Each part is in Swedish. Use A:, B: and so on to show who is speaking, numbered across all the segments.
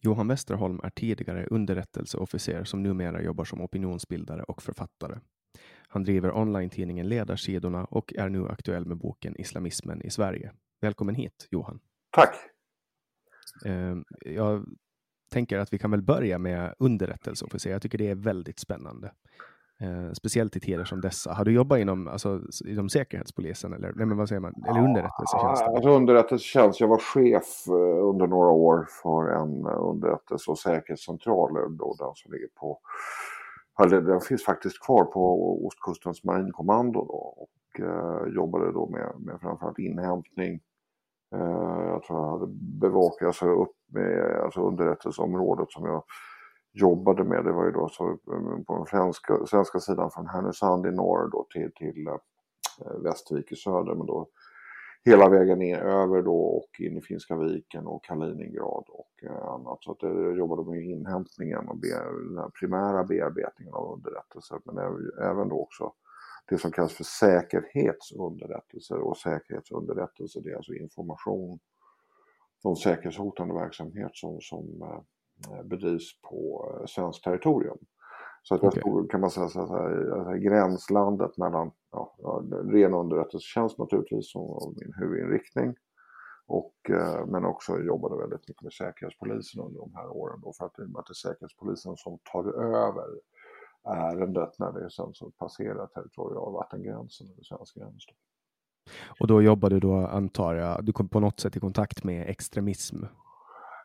A: Johan Westerholm är tidigare underrättelseofficer som numera jobbar som opinionsbildare och författare. Han driver online-tidningen Ledarsidorna och är nu aktuell med boken Islamismen i Sverige. Välkommen hit, Johan.
B: Tack.
A: Ehm, jag tänker att vi kan väl börja med underrättelseofficer. Jag tycker det är väldigt spännande. Eh, speciellt i tider som dessa. Har du jobbat inom, alltså, inom Säkerhetspolisen eller, nej, men vad säger man, eller underrättelsetjänsten?
B: Alltså underrättelsetjänst. Jag var chef eh, under några år för en eh, underrättelse och säkerhetscentral. Då, den som ligger på, den finns faktiskt kvar på Ostkustens marinkommando då, och eh, jobbade då med, med framförallt inhämtning. Eh, jag tror jag hade bevakat alltså upp med alltså underrättelseområdet som jag jobbade med. Det var ju då så eh, på den svenska, svenska sidan från Härnösand i norr då till, till äh, Västervik i söder. Men då hela vägen ner över då och in i Finska viken och Kaliningrad och äh, annat. Så att jag jobbade med inhämtningen och be, den primära bearbetningen av underrättelser. Men även då också det som kallas för säkerhetsunderrättelser och säkerhetsunderrättelser det är alltså information om säkerhetshotande verksamhet som, som äh, bedrivs på eh, svenskt territorium. Så att okay. jag stod, kan man säga så här, gränslandet mellan ja, ren underrättelsetjänst naturligtvis som min huvudinriktning. Och, eh, men också jobbade väldigt mycket med Säkerhetspolisen under de här åren då för att det är Säkerhetspolisen som tar över ärendet när det sen så passerar territorialvattengränsen eller svensk gräns.
A: Och då jobbade du då antar jag, du kom på något sätt i kontakt med extremism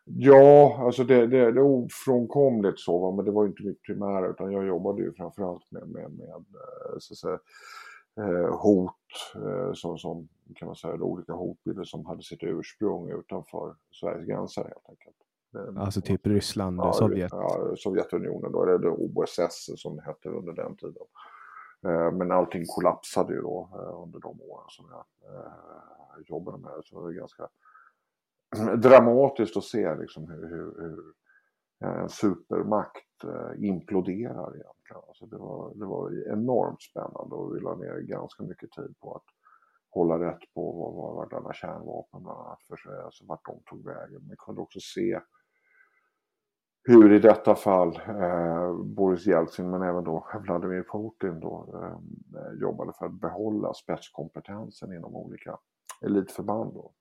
B: Ja, alltså det, det, det är ofrånkomligt så, va? men det var inte mitt primära utan jag jobbade ju framförallt med, med, med eh, så att säga, eh, hot, eh, som, som kan man säga, olika hotbilder som hade sitt ursprung utanför Sveriges gränser helt enkelt.
A: Alltså typ Ryssland och ja, Sovjet?
B: Ja, Sovjetunionen då, eller OSS som det hette under den tiden. Men allting kollapsade ju då under de åren som jag jobbade med det. Så det var ganska dramatiskt att se liksom hur, hur, hur en supermakt eh, imploderar egentligen. Alltså det, var, det var enormt spännande och vi la ner ganska mycket tid på att hålla rätt på vad var alla kärnvapen bland annat för sig, alltså vart de tog vägen. Man kunde också se hur i detta fall eh, Boris Jeltsin men även då Vladimir Putin då eh, jobbade för att behålla spetskompetensen inom olika elitförband. Då.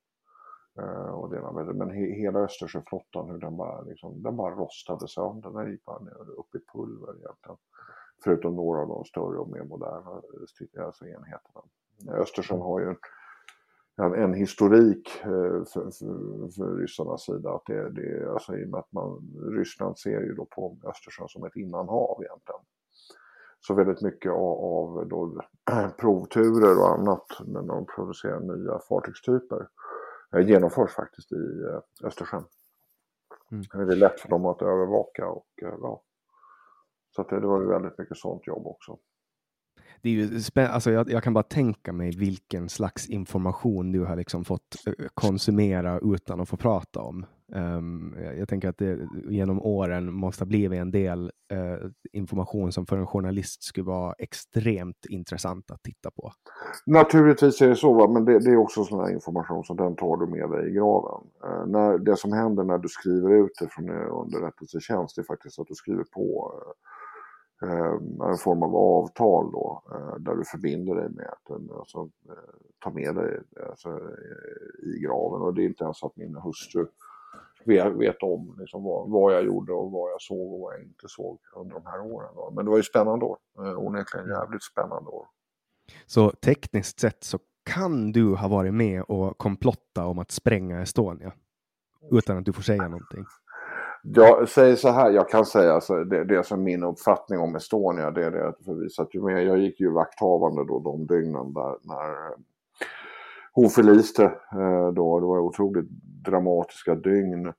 B: Eh, och det men he, hela Östersjöflottan, hur den bara, liksom, den bara rostade sönder. Den gick bara ner, upp i pulver egentligen. Förutom några av de större och mer moderna eh, alltså enheterna. Östersjön har ju en, en, en historik eh, för, för, för ryssarnas sida. Att det, det, alltså, I och med att man, Ryssland ser ju då på Östersjön som ett innanhav egentligen. Så väldigt mycket av, av då, provturer och annat när de producerar nya fartygstyper genomförs faktiskt i eh, Östersjön. Mm. Det är lätt för dem att övervaka och eh, ja. Så det, det var ju väldigt mycket sånt jobb också.
A: Det är ju alltså jag, jag, kan bara tänka mig vilken slags information du har liksom fått eh, konsumera utan att få prata om. Um, jag tänker att det genom åren måste ha blivit en del uh, information som för en journalist skulle vara extremt intressant att titta på.
B: Naturligtvis är det så, va? men det, det är också sån här information som den tar du med dig i graven. Uh, när, det som händer när du skriver ut det från eh, underrättelsetjänst är faktiskt att du skriver på uh, en form av avtal då, där du förbinder dig med att alltså, ta med dig alltså, i graven. Och det är inte ens att min hustru vet, vet om liksom vad, vad jag gjorde och vad jag såg och vad jag inte såg under de här åren. Då. Men det var ju spännande år, eh, onekligen jävligt spännande år.
A: Så tekniskt sett så kan du ha varit med och komplotta om att spränga Estonia utan att du får säga någonting?
B: Jag säger så här, jag kan säga alltså, det, det som min uppfattning om Estonia, det är det att för vi satt ju med, jag gick ju vakthavande då de dygnen där när hon förliste eh, då. Det var otroligt dramatiska dygn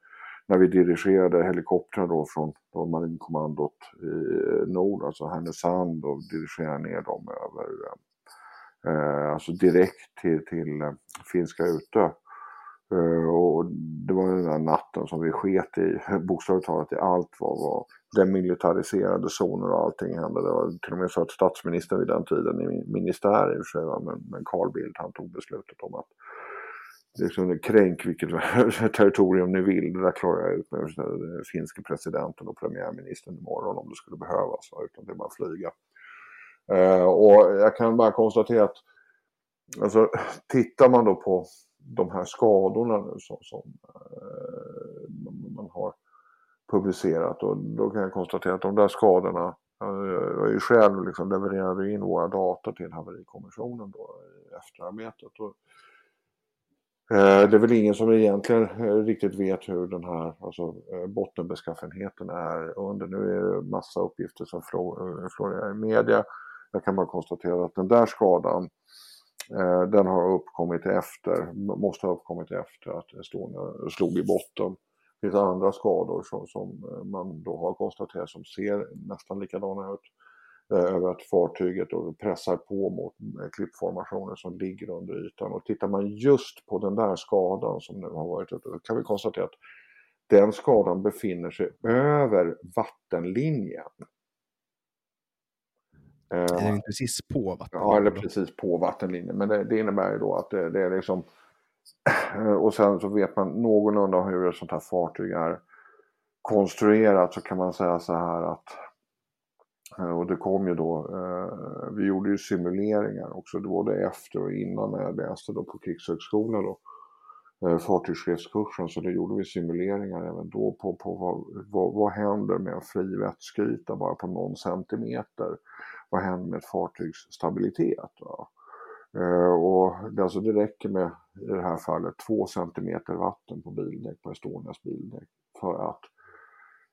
B: när vi dirigerade helikoptrar då från marinkommandot i eh, nord, alltså Härnösand och dirigerade ner dem över, eh, eh alltså direkt till, till Finska Utö. Eh, och det var den där natten som vi sket i, bokstavligt talat i allt vad var demilitariserade zoner och allting hände. Det var till och med så att statsministern vid den tiden i ministär i och för sig, men, men Carl Bildt han tog beslutet om att liksom, kränk vilket territorium ni vill, det där klarar jag ut med den finske presidenten och premiärministern imorgon om det skulle behövas, utan det är bara att flyga. Eh, och jag kan bara konstatera att alltså, tittar man då på de här skadorna nu som, som eh, publicerat och då kan jag konstatera att de där skadorna jag är ju själv liksom levererade in våra data till haverikommissionen då i efterarbetet. Och, eh, det är väl ingen som egentligen eh, riktigt vet hur den här alltså, eh, bottenbeskaffenheten är under. Nu är det massa uppgifter som eh, florerar i media. Jag kan bara konstatera att den där skadan den har uppkommit efter, måste ha uppkommit efter att Estonia slog i botten. Finns andra skador som, som eh, man då har konstaterat som ser nästan likadana ut eh, över att fartyget då pressar på mot eh, klippformationer som ligger under ytan. Och tittar man just på den där skadan som nu har varit ute, då kan vi konstatera att den skadan befinner sig över vattenlinjen.
A: Är den precis på vattenlinjen?
B: Ja, eller precis på vattenlinjen. Men det, det innebär ju då att det, det är liksom Eh, och sen så vet man någorlunda hur ett sånt här fartyg är konstruerat så kan man säga så här att eh, och det kom ju då, eh, vi gjorde ju simuleringar också både efter och innan när jag läste då på Krigshögskolan då, fartygschefskursen så då gjorde vi simuleringar även då på, på vad, vad, vad händer med en fri vätskeyta bara på någon centimeter. Vad händer med ett fartygs stabilitet? Va? Eh, och det, alltså det räcker med, i det här fallet, två centimeter vatten på bildäck, på Estonias bildäck, för att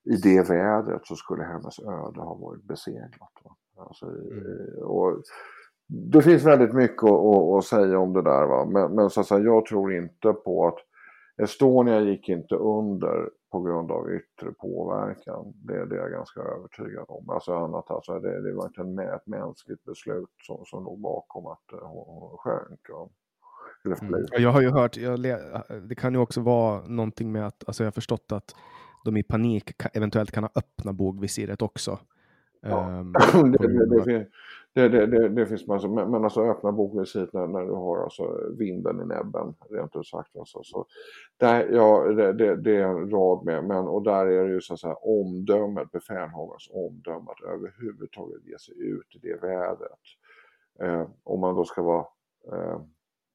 B: i det vädret så skulle hennes öde ha varit beseglat. Alltså, mm. Och det finns väldigt mycket att, att, att, säga om det där, va? men, men så att säga, jag tror inte på att Estonia gick inte under på grund av yttre påverkan. Det, det är jag ganska övertygad om. Alltså annat, alltså det, det var inte en, ett mänskligt beslut som, som låg bakom att uh, hon sjönk. Ja.
A: Mm. Jag har ju hört, jag, det kan ju också vara någonting med att, alltså jag har förstått att de i panik eventuellt kan ha öppnat bogvisiret också.
B: Ja. Um, det, det, det, det, det, finns massor, men, men alltså öppna bokvisit när, när du har alltså vinden i näbben, rent ut sagt. Alltså, så, där, ja, det, det, är en rad med, men och där är det ju så att säga omdömet, befälhavarens omdöme att överhuvudtaget ge sig ut i det vädret. Eh, om man då ska vara, eh,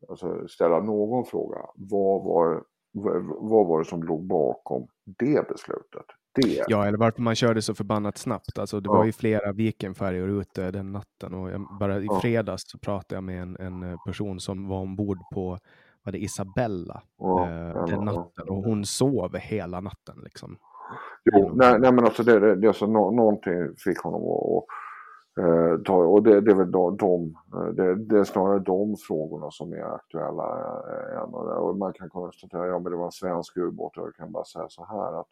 B: alltså ställa någon fråga, vad var, vad, vad var det som låg bakom det beslutet? Det.
A: Ja, eller varför man körde så förbannat snabbt. Alltså, det ja. var ju flera Vikenfärjor ute den natten och jag, bara i fredags så pratade jag med en, en eh, person som var ombord på var det Isabella ja, eh, den natten och hon sov hela natten. Liksom.
B: Jo, nej, nej men alltså det, det, det alltså, no, någonting fick honom att eh, och det, det är väl de, de eh, det, det, är snarare de frågorna som är aktuella eh, och man kan konstatera, ja men det var en svensk ubåt och jag kan bara säga så här att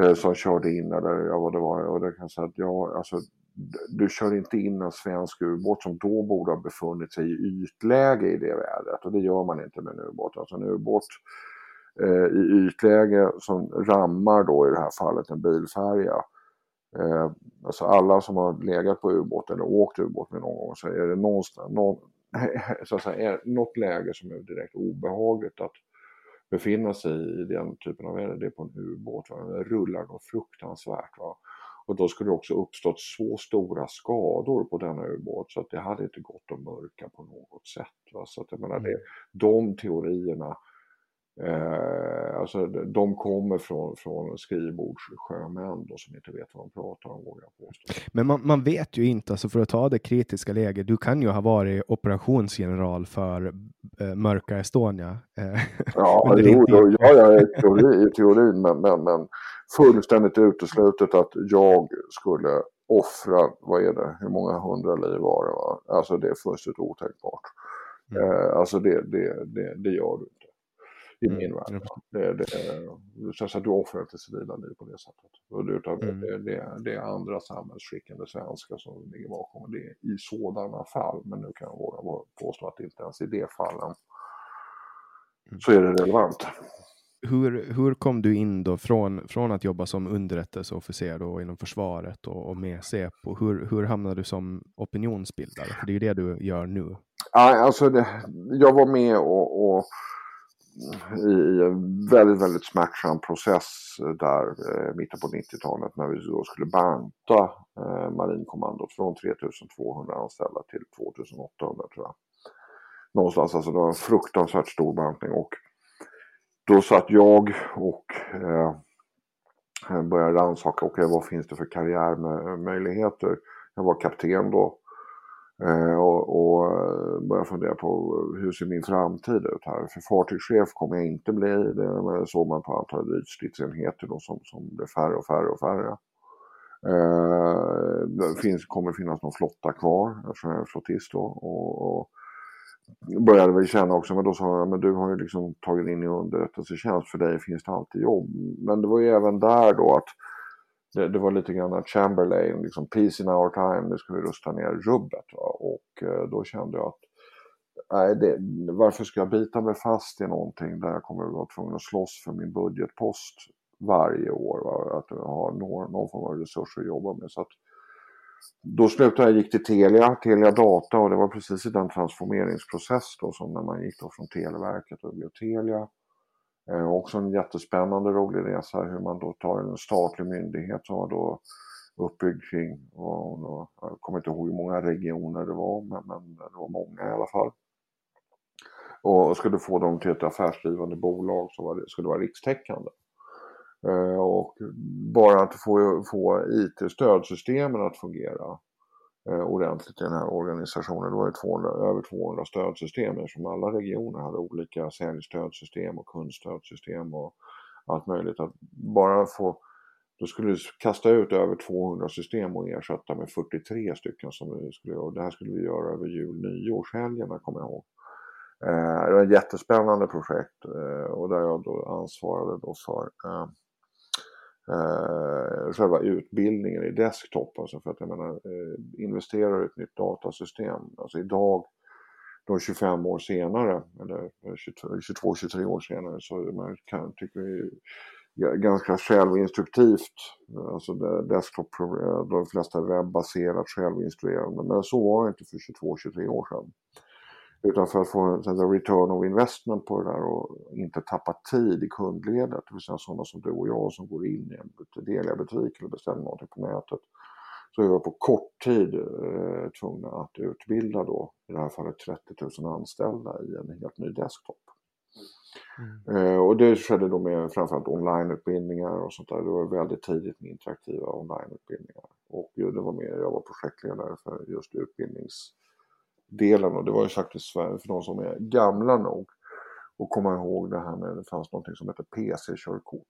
B: Eh, som körde in eller ja, vad det var. Och det kan säga att ja, alltså, du kör inte in en svensk ubåt som då borde ha befunnit sig i ytläge i det vädret och det gör man inte med en ubåt. Alltså en ubåt eh, i ytläge som rammar då i det här fallet en bilfärja. Eh, alltså alla som har legat på ubåt eller åkt ubåt med någon gång så är det någonstans, någon, så att säga, är något läge som är direkt obehagligt att befinna sig i den typen av väder, det är på en ubåt. Det rullar något fruktansvärt. Va? Och då skulle det också uppstått så stora skador på denna ubåt så att det hade inte gått att mörka på något sätt. Va? Så att jag menar, det, mm. de teorierna, eh, alltså, de kommer från, från skrivbordssjömän då, som inte vet vad de pratar om, vågar jag påstå.
A: Men man, man, vet ju inte, alltså för att ta det kritiska läget, du kan ju ha varit operationsgeneral för äh, Mörka Estonia.
B: Äh, ja, jo, då, ja, ja, i teori, i teorin, men, men, men fullständigt uteslutet att jag skulle offra, vad är det, hur många hundra liv var det? Va? Alltså det är fullständigt otänkbart. Mm. Eh, alltså det, det, det, det gör du i mm. min värld. Det, det, så att du offrar inte civila liv på det sättet. Utan mm. det, det, det är andra samhällsskickande svenskar som ligger bakom det i sådana fall. Men nu kan jag våga påstå att inte ens i det fallen mm. så är det relevant.
A: Hur, hur kom du in då från, från att jobba som underrättelseofficer då inom försvaret och, och med Säpo? Hur, hur hamnade du som opinionsbildare? För det är ju det du gör nu.
B: Ja, alltså det, jag var med och, och i en väldigt, väldigt smärtsam process där eh, mitten på 90-talet när vi då skulle banta eh, marinkommandot från 3200 anställda till 2800 tror jag. Någonstans, alltså det var en fruktansvärt stor bantning och då satt jag och eh, började rannsaka, okej okay, vad finns det för karriärmöjligheter? Jag var kapten då Eh, Eh, och, och eh, börja fundera på hur ser min framtid ut här. För fartygschef kommer jag inte bli. Det såg man på antalet ytstridsenheter som, som blev färre och färre och färre. Eh, det finns, kommer finnas någon flotta kvar eftersom jag är flottist då. Och, och började väl känna också, men då sa jag, men du har ju liksom tagit in i underrättelsetjänst, för dig finns det alltid jobb. Men det var ju även där då att det, det, var lite grann Chamberlain, liksom peace in our time, nu ska vi rusta ner rubbet. Va? Och eh, då kände jag att nej, det, varför ska jag bita mig fast i någonting där jag kommer att vara tvungen att slåss för min budgetpost varje år. Va? Att ha någon, någon form av resurser att jobba med. Så att, då slutade jag, gick till Telia, Telia Data och det var precis i den transformeringsprocess då som när man gick då från Televerket och blev Telia Eh, också en jättespännande rolig resa hur man då tar en statlig myndighet som var då uppbyggd kring, och, och, jag kommer inte ihåg hur många regioner det var, men, men det var många i alla fall. Och skulle få dem till ett affärsdrivande bolag som var, skulle vara rikstäckande. Eh, och bara att få, få IT-stödsystemen att fungera Eh, ordentligt i den här organisationen. Det var ju 200, över 200 stödsystem som alla regioner hade olika säljstödsystem och kundstödsystem och allt möjligt. Att bara få då skulle du kasta ut över 200 system och ersätta med 43 stycken som vi skulle göra. Det här skulle vi göra över jul nyårshelgerna kommer jag ihåg. Eh, det var ett jättespännande projekt eh, och där jag då ansvarade då för eh, själva utbildningen i desktop. Alltså för att jag menar, eh, investerar i ett nytt datasystem. Alltså idag, då 25 år senare, eller eh, 22-23 år senare, så man kan, tycker det ganska självinstruktivt. Alltså desktop, eh, de flesta webbaserat självinstruerande. Men så var det inte för 22-23 år sedan. Utan för att få en return of investment på det där och inte tappa tid i kundledet. Det vill säga sådana som du och jag som går in i en Telia-butik eller beställer någonting på nätet. Så är vi på kort tid eh, tvungna att utbilda då, i det här fallet 30 000 anställda i en helt ny desktop. Mm. Eh, och det skedde då med framförallt onlineutbildningar och sånt där. Det var väldigt tidigt med interaktiva onlineutbildningar. Och det var med, jag var projektledare för just utbildnings delen och det var ju faktiskt för de som är gamla nog och komma ihåg det här med det fanns någonting som hette PC-körkort.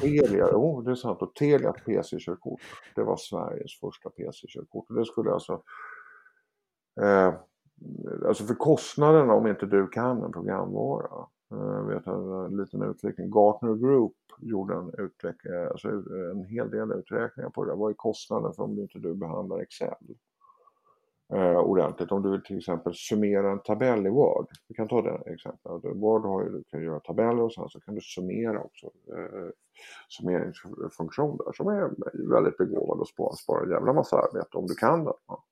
B: Telia, oh, det är sant, och Telias PC-körkort, det var Sveriges första PC-körkort. Och det skulle alltså, eh, alltså för kostnaderna om inte du kan en programvara, eh, vet en liten utveckling, Gartner Group gjorde en, utveckling, alltså en hel del uträkningar på det, vad är kostnaden för om inte du behandlar Excel? Eh, ordentligt. Om du vill till exempel summera en tabell i Word. Vi kan ta det exemplet. Word har ju, du kan göra tabeller och sen så kan du summera också. Eh, summeringsfunktion där som är väldigt begåvad och sparar, sparar en jävla massa arbete om du kan den. Ja.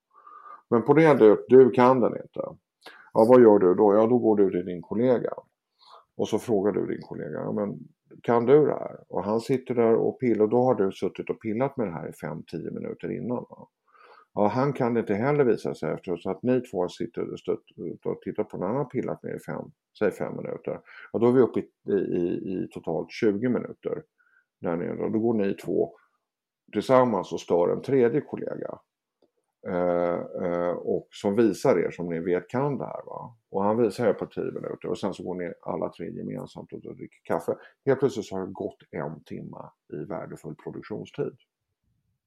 B: Men på det du, du kan den inte. Ja, vad gör du då? Ja, då går du till din kollega. Och så frågar du din kollega, ja, men kan du det här? Och han sitter där och pillar, och då har du suttit och pillat med det här i 5-10 minuter innan. Va? Ja, han kan det inte heller visa sig efteråt så att ni två sitter och tittar på en annan pillat med i fem, säg fem minuter. Ja, då är vi uppe i, i, i totalt 20 minuter där nere och då går ni två tillsammans och stör en tredje kollega. Eh, eh, och som visar er som ni vet kan det här. Va? Och han visar er på 10 minuter och sen så går ni alla tre gemensamt och dricker kaffe. Helt plötsligt så har det gått en timme i värdefull produktionstid.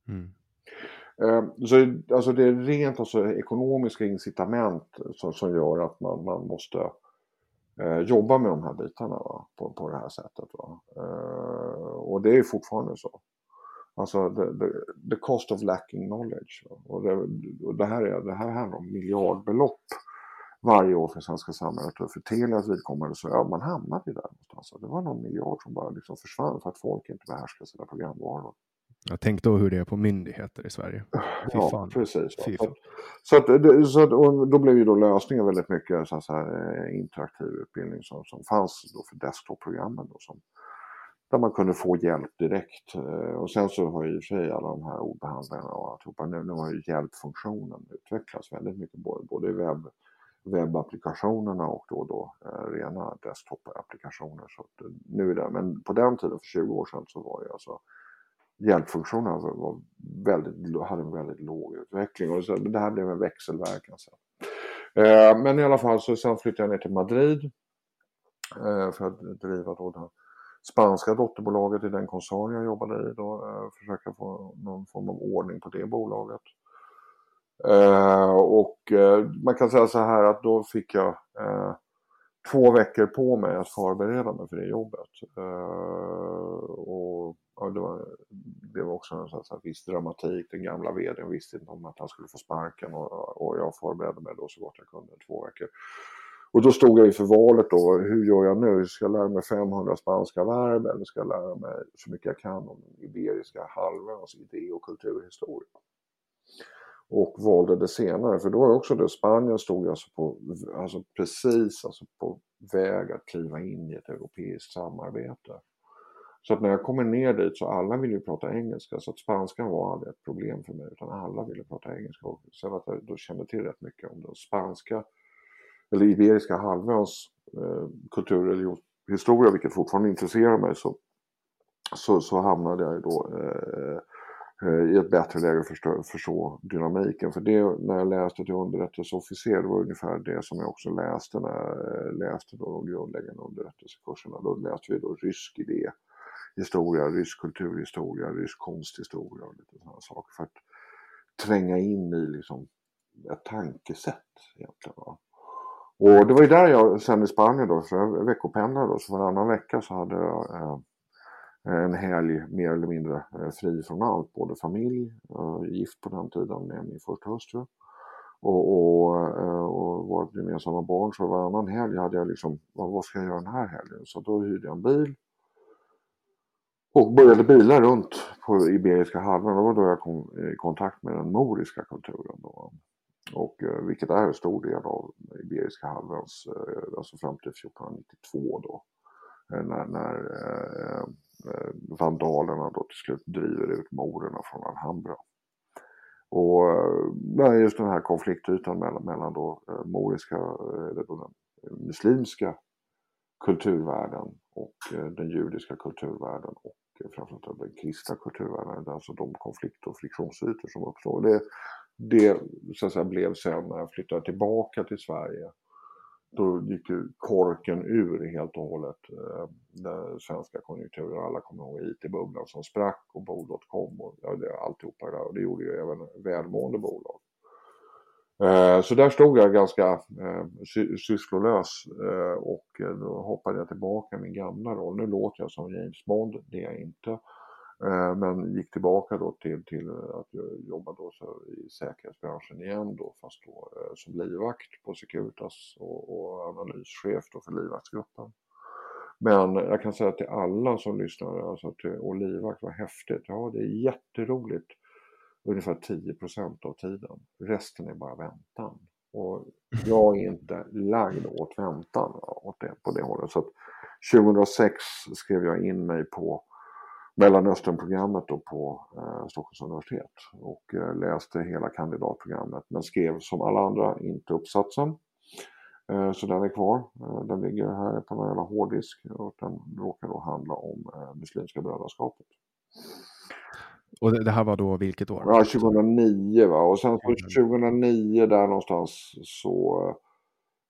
B: Mm. Ehm, så alltså det är rent alltså ekonomiska incitament som, som gör att man, man måste eh, jobba med de här bitarna va? På, på det här sättet. Va? Eh, och det är fortfarande så. Alltså the, the, the cost of lacking knowledge. Och det, och det, här, är, det här handlar om miljardbelopp varje år för svenska samhället. Och för Telias vidkommande så ja, man hamnade ju där någonstans. Det var någon miljard som bara liksom försvann för att folk inte behärskade sina programvaror.
A: Jag tänk då hur det är på myndigheter i Sverige.
B: Fy ja, fan. precis. Fan. Så, att, så att, då blev ju då lösningen väldigt mycket så här, eh, interaktiv utbildning som, som fanns då för desktop-programmen. Då, som, där man kunde få hjälp direkt. Eh, och sen så har ju i och för sig alla de här ordbehandlarna och alltihopa, nu, nu har ju hjälpfunktionen utvecklats väldigt mycket både, i webb, webbapplikationerna och då, då eh, rena desktop-applikationer. Så nu är det, men på den tiden, för 20 år sedan, så var det alltså Hjälpfunktionen var, alltså, var väldigt, hade en väldigt låg utveckling och så, det här blev en växelverkan alltså. sen. Eh, men i alla fall så sen flyttade jag ner till Madrid eh, för att driva då den spanska dotterbolaget i den koncern jag jobbade i då, eh, försöka få någon form av ordning på det bolaget. Eh, och eh, man kan säga så här att då fick jag eh, två veckor på mig att förbereda mig för det jobbet. Eh, och det, var, det var också en sån här viss dramatik. Den gamla vdn visste inte om att han skulle få sparken och, och jag förberedde mig då så gott jag kunde två veckor. Och då stod jag inför valet då, hur gör jag nu? Ska jag lära mig 500 spanska verb eller ska jag lära mig så mycket jag kan om den iberiska halvöns idé och kulturhistoria? Och valde det senare, för då var också det, Spanien stod alltså, på, alltså precis alltså på väg att kliva in i ett europeiskt samarbete. Så att när jag kommer ner dit så alla vill ju prata engelska så att spanskan var aldrig ett problem för mig utan alla ville prata engelska. Och sen att jag då kände till rätt mycket om den spanska eller Iberiska halvöns eh, kultur och historia, vilket fortfarande intresserar mig, så, så, så hamnade jag då eh, eh, i ett bättre läge att förstå, förstå dynamiken. För det, när jag läste till underrättelseofficer, det var ungefär det som jag också läste när jag eh, läste då de grundläggande underrättelsekurserna. Då läste vi då rysk idé, historia, rysk kulturhistoria, rysk konsthistoria och lite sådana saker. För att tränga in i liksom ett tankesätt egentligen. Va? Och det var ju där jag sen i Spanien då, så jag veckopendlade då, så varannan vecka så hade jag eh, en helg mer eller mindre eh, fri från allt, både familj, eh, gift på den tiden med min första hustru och, och, eh, och vårt gemensamma barn. Så varannan helg hade jag liksom, vad, vad ska jag göra den här helgen? Så då hyrde jag en bil och började bila runt på Iberiska halvön. Det var då jag kom i kontakt med den moriska kulturen. Då. Och, eh, vilket är en stor del av Iberiska halvöns, eh, alltså fram till 1492 då. Eh, när, när eh, eh, vandalerna då till slut driver ut morerna från Alhambra. Och eh, just den här konfliktytan mellan, mellan då eh, moriska, eh, eller då den muslimska kulturvärlden och eh, den judiska kulturvärlden och framförallt den kristna kulturvärlden. Alltså de konflikt och friktionsytor som uppstår. Det, det så att säga, blev sen när jag flyttade tillbaka till Sverige. Då gick ju korken ur helt och hållet. Eh, den svenska konjunkturen, alla kommer ihåg IT-bubblan som sprack och Bo.com och ja, alltihopa det där. Och det gjorde ju även välmående bolag. Eh, så där stod jag ganska eh, sysslolös eh, och då hoppade jag tillbaka min gamla roll. Nu låter jag som James Bond, det är jag inte. Men gick tillbaka då till, till att jobba då i säkerhetsbranschen igen då fast då som livvakt på Securitas och, och analyschef då för livvaktsgruppen. Men jag kan säga till alla som lyssnar, alltså till, och livvakt var häftigt. Ja, det är jätteroligt ungefär 10% av tiden. Resten är bara väntan. Och jag är inte lagd åt väntan åt det, på det hållet. Så att 2006 skrev jag in mig på Mellanösternprogrammet då på eh, Stockholms universitet och eh, läste hela kandidatprogrammet men skrev som alla andra inte uppsatsen. Eh, så den är kvar. Eh, den ligger här på någon jävla hårddisk och den råkar då handla om eh, Muslimska brödraskapet.
A: Och det här var då vilket år?
B: Ja, 2009 va. Och sen 2009 där någonstans så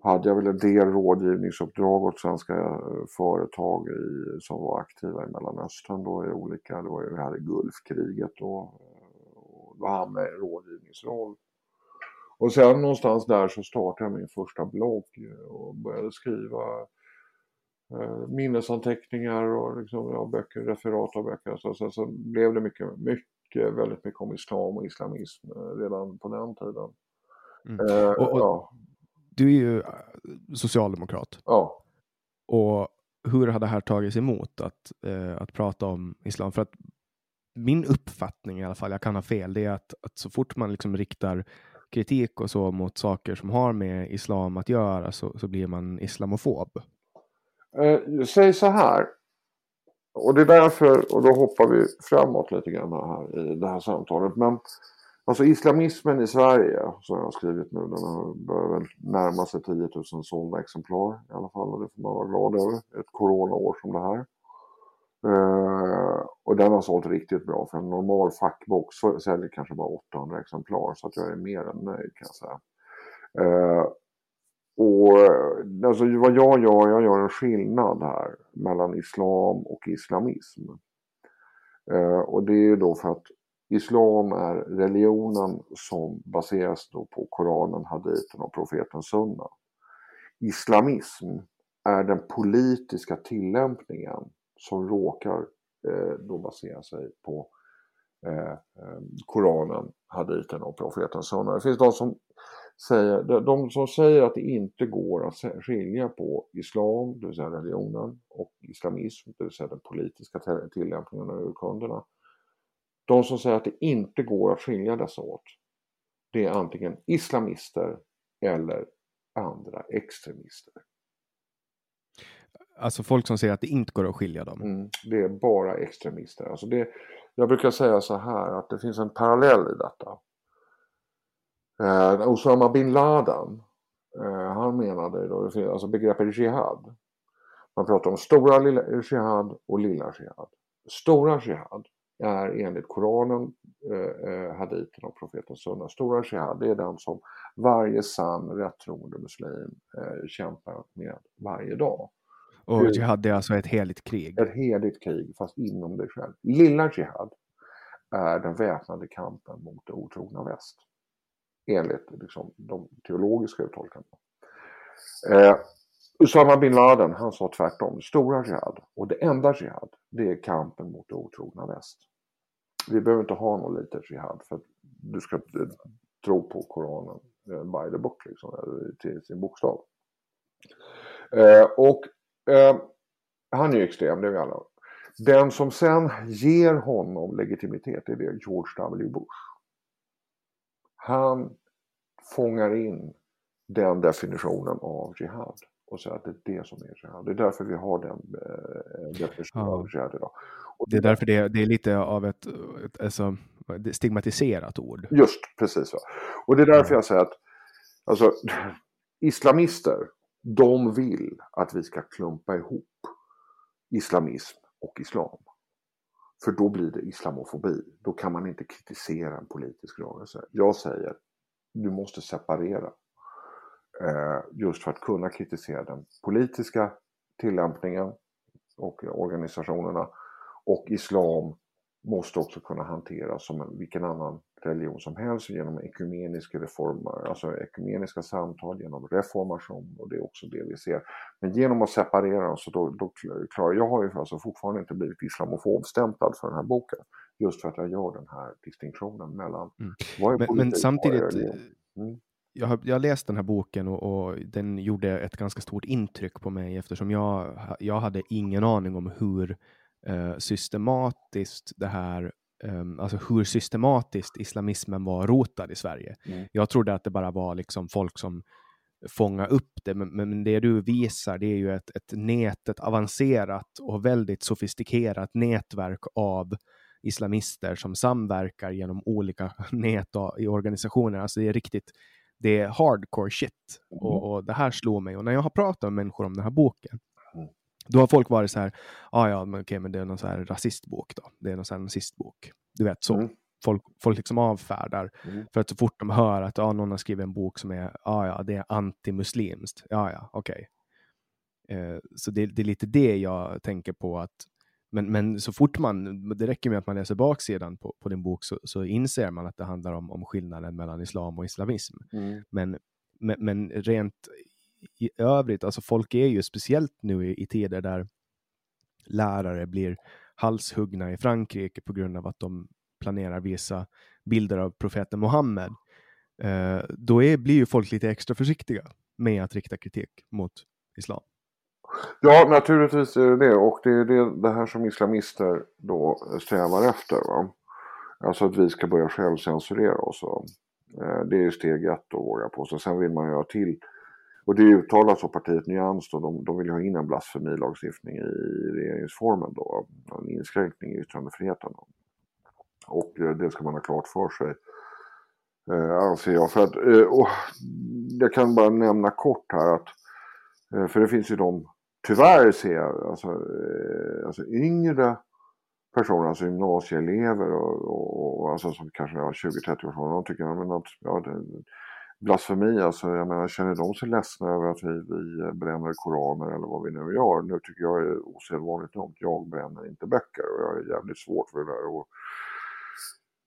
B: hade jag väl en del rådgivningsuppdrag åt svenska företag i, som var aktiva i Mellanöstern då i olika, det var ju det här Gulfkriget då. Och då hamnade jag i rådgivningsroll. Och sen någonstans där så startade jag min första blogg och började skriva eh, minnesanteckningar och liksom, ja, böcker, referat av böcker. Så sen så blev det mycket, mycket, väldigt mycket om islam och islamism eh, redan på den tiden.
A: Mm. Eh, och, och, ja. Du är ju eh, socialdemokrat.
B: Ja.
A: Och hur har det här tagits emot att, eh, att prata om islam? För att min uppfattning i alla fall, jag kan ha fel, det är att, att så fort man liksom riktar kritik och så mot saker som har med islam att göra så, så blir man islamofob.
B: Eh, säg så här. Och det är därför, och då hoppar vi framåt lite grann här i det här samtalet. Men alltså islamismen i Sverige, som jag har skrivit nu, den börjar väl närma sig 10 000 sålda exemplar i alla fall. Och det får man vara glad över. Ett coronaår som det här. Uh, och den har sålt riktigt bra för en normal fackbox säljer kanske bara 800 exemplar så att jag är mer än nöjd kan jag säga. Uh, och eh, alltså vad jag gör, jag gör en skillnad här mellan islam och islamism. Eh, och det är ju då för att islam är religionen som baseras då på Koranen, haditen och profeten sunna. Islamism är den politiska tillämpningen som råkar eh, då basera sig på eh, eh Koranen, haditen och Profeten sunna. Det finns de som säger, de som säger att det inte går att skilja på islam, det vill säga religionen, och islamism, det vill säga den politiska tillämpningen av urkunderna. De som säger att det inte går att skilja dessa åt, det är antingen islamister eller andra extremister.
A: Alltså folk som säger att det inte går att skilja dem.
B: Mm, det är bara extremister. Alltså det, jag brukar säga så här att det finns en parallell i detta. Eh, Osama bin Laden, eh, han menade då, alltså begreppet jihad. Man pratar om stora lilla jihad och lilla jihad. Stora jihad är enligt Koranen, eh, eh haditen och profetens sunna. Stora jihad det är den som varje sann rättroende muslim eh, kämpar med varje dag.
A: Och jihad är alltså ett heligt krig?
B: Ett heligt krig, fast inom dig själv. Lilla jihad är den väpnade kampen mot det otrogna väst. Enligt liksom, de teologiska uttolkningarna. Eh, Usama bin Laden, han sa tvärtom. Stora jihad och det enda jihad, det är kampen mot det otrogna väst. Vi behöver inte ha någon liten jihad för att du ska eh, tro på Koranen eh, by the book, liksom, till sin bokstav. Eh, och Eh, han är ju extrem, det är vi alla. Den som sen ger honom legitimitet är det George W. Bush. Han fångar in den definitionen av jihad och säger att det är det som är jihad. Det är därför vi har den eh, definitionen ja. av jihad idag.
A: Och det är därför det, det är lite av ett, ett alltså, stigmatiserat ord.
B: Just precis. Va? Och det är därför jag säger att alltså, islamister de vill att vi ska klumpa ihop islamism och islam. För då blir det islamofobi. Då kan man inte kritisera en politisk rörelse. Jag säger, du måste separera. Eh, just för att kunna kritisera den politiska tillämpningen och organisationerna och islam måste också kunna hanteras som vilken annan religion som helst genom ekumeniska reformer, alltså ekumeniska samtal, genom reformation och det är också det vi ser. Men genom att separera dem så då, då klarar jag har ju alltså fortfarande inte blivit islamofobstämplad för den här boken. Just för att jag gör den här distinktionen mellan
A: mm. vad är politik, Men, men samtidigt, mm. jag har, jag läst den här boken och, och, den gjorde ett ganska stort intryck på mig eftersom jag, jag hade ingen aning om hur eh, systematiskt det här um, alltså hur systematiskt islamismen var rotad i Sverige. Mm. Jag trodde att det bara var liksom folk som fånga upp det. Men, men det du visar det är ju ett, ett nät, ett avancerat och väldigt sofistikerat nätverk av islamister som samverkar genom olika nät i organisationer. Alltså det är riktigt, det är hardcore shit. Och, mm. och, det här slår mig. Och när jag har pratat med människor om den här boken. Då har folk varit så här, ah, ja, men okej, men det är någon så här rasistbok då. Det är någon så här nazistbok. Du vet, så. Mm. Folk, folk liksom avfärdar. Mm. För att så fort de hör att ah, någon har skrivit en bok som är, ah, ja, det är antimuslimskt. Ja, ja, okej. Okay. Eh, så det, det, är lite det jag tänker på att men, men så fort man, det räcker med att man läser baksidan på, på din bok så, så inser man att det handlar om, om skillnaden mellan islam och islamism. Mm. Men, men, men, rent i övrigt, alltså folk är ju speciellt nu i, i tider där lärare blir halshuggna i Frankrike på grund av att de planerar visa bilder av profeten Muhammed. Eh, då är, blir ju folk lite extra försiktiga med att rikta kritik mot islam.
B: Ja, naturligtvis är det det. Och det är det, det här som islamister då strävar efter. Va? Alltså att vi ska börja självcensurera oss. Eh, det är steg ett att våga på sig. Sen vill man ju ha till och det uttalas av partiet Nyans då, de, de vill ha in en blasfemilagstiftning i regeringsformen då, en inskränkning i yttrandefriheten. Då. Och eh, det ska man ha klart för sig, eh, anser jag. För att, eh, och jag kan bara nämna kort här att, eh, för det finns ju de tyvärr ser jag alltså, eh, alltså yngre personer, alltså gymnasieelever och, och, och alltså som kanske har 20-30 år, de tycker att ja, det, blasfemi, alltså jag menar känner de sig ledsna över att vi, vi bränner koraner eller vad vi nu gör? Nu tycker jag det är osedvanligt dumt. Jag bränner inte böcker och jag är jävligt svårt för det där. Och,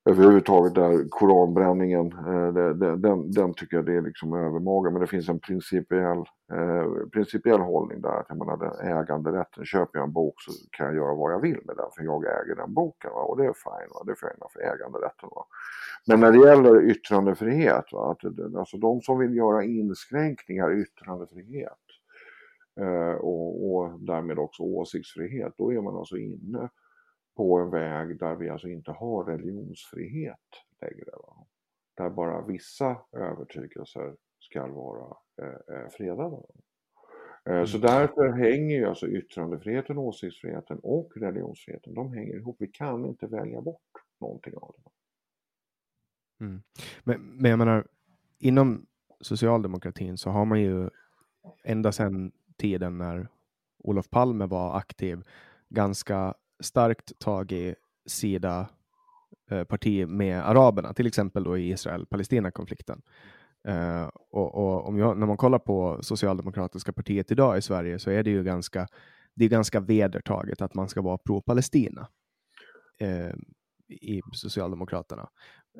B: överhuvudtaget där koranbränningen, eh, den, den, den, tycker jag det är liksom övermaga. Men det finns en principiell, eh, principiell hållning där. Att jag menar, äganderätten, köper jag en bok så kan jag göra vad jag vill med den för jag äger den boken. Va? Och det är fine, va? det är fine för äganderätten. Va? Men när det gäller yttrandefrihet, va? Att, alltså de som vill göra inskränkningar i yttrandefrihet eh, och, och därmed också åsiktsfrihet, då är man alltså inne på en väg där vi alltså inte har religionsfrihet längre. Va? Där bara vissa övertygelser ska vara eh, eh fredade. Eh, mm. Så därför hänger ju alltså yttrandefriheten, åsiktsfriheten och religionsfriheten, de hänger ihop. Vi kan inte välja bort någonting av det.
A: Mm. Men, men jag menar, inom socialdemokratin så har man ju ända sedan tiden när Olof Palme var aktiv ganska starkt tagit sida eh, parti med araberna, till exempel då i Israel-Palestina-konflikten. Eh, och, och, om jag, när man kollar på Socialdemokratiska partiet idag i Sverige så är det ju ganska, det är ganska vedertaget att man ska vara pro-Palestina eh, i Socialdemokraterna.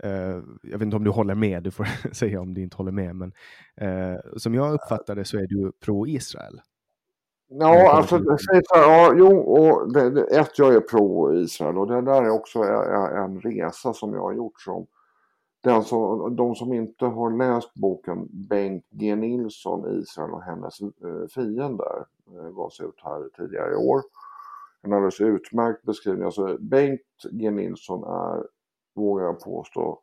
A: Eh, jag vet inte om du håller med, du får säga om du inte håller med, men eh, som jag uppfattar det så är du pro-Israel.
B: Ja, alltså det sägs ja, jo, och det, det, ett, jag är pro-Israel och det där är också en resa som jag har gjort som den som, de som inte har läst boken Bengt G Nilsson, Israel och hennes eh, fiender, eh, gavs ut här tidigare i år. En alldeles utmärkt beskrivning. Alltså Bengt G Nilsson är, vågar jag påstå,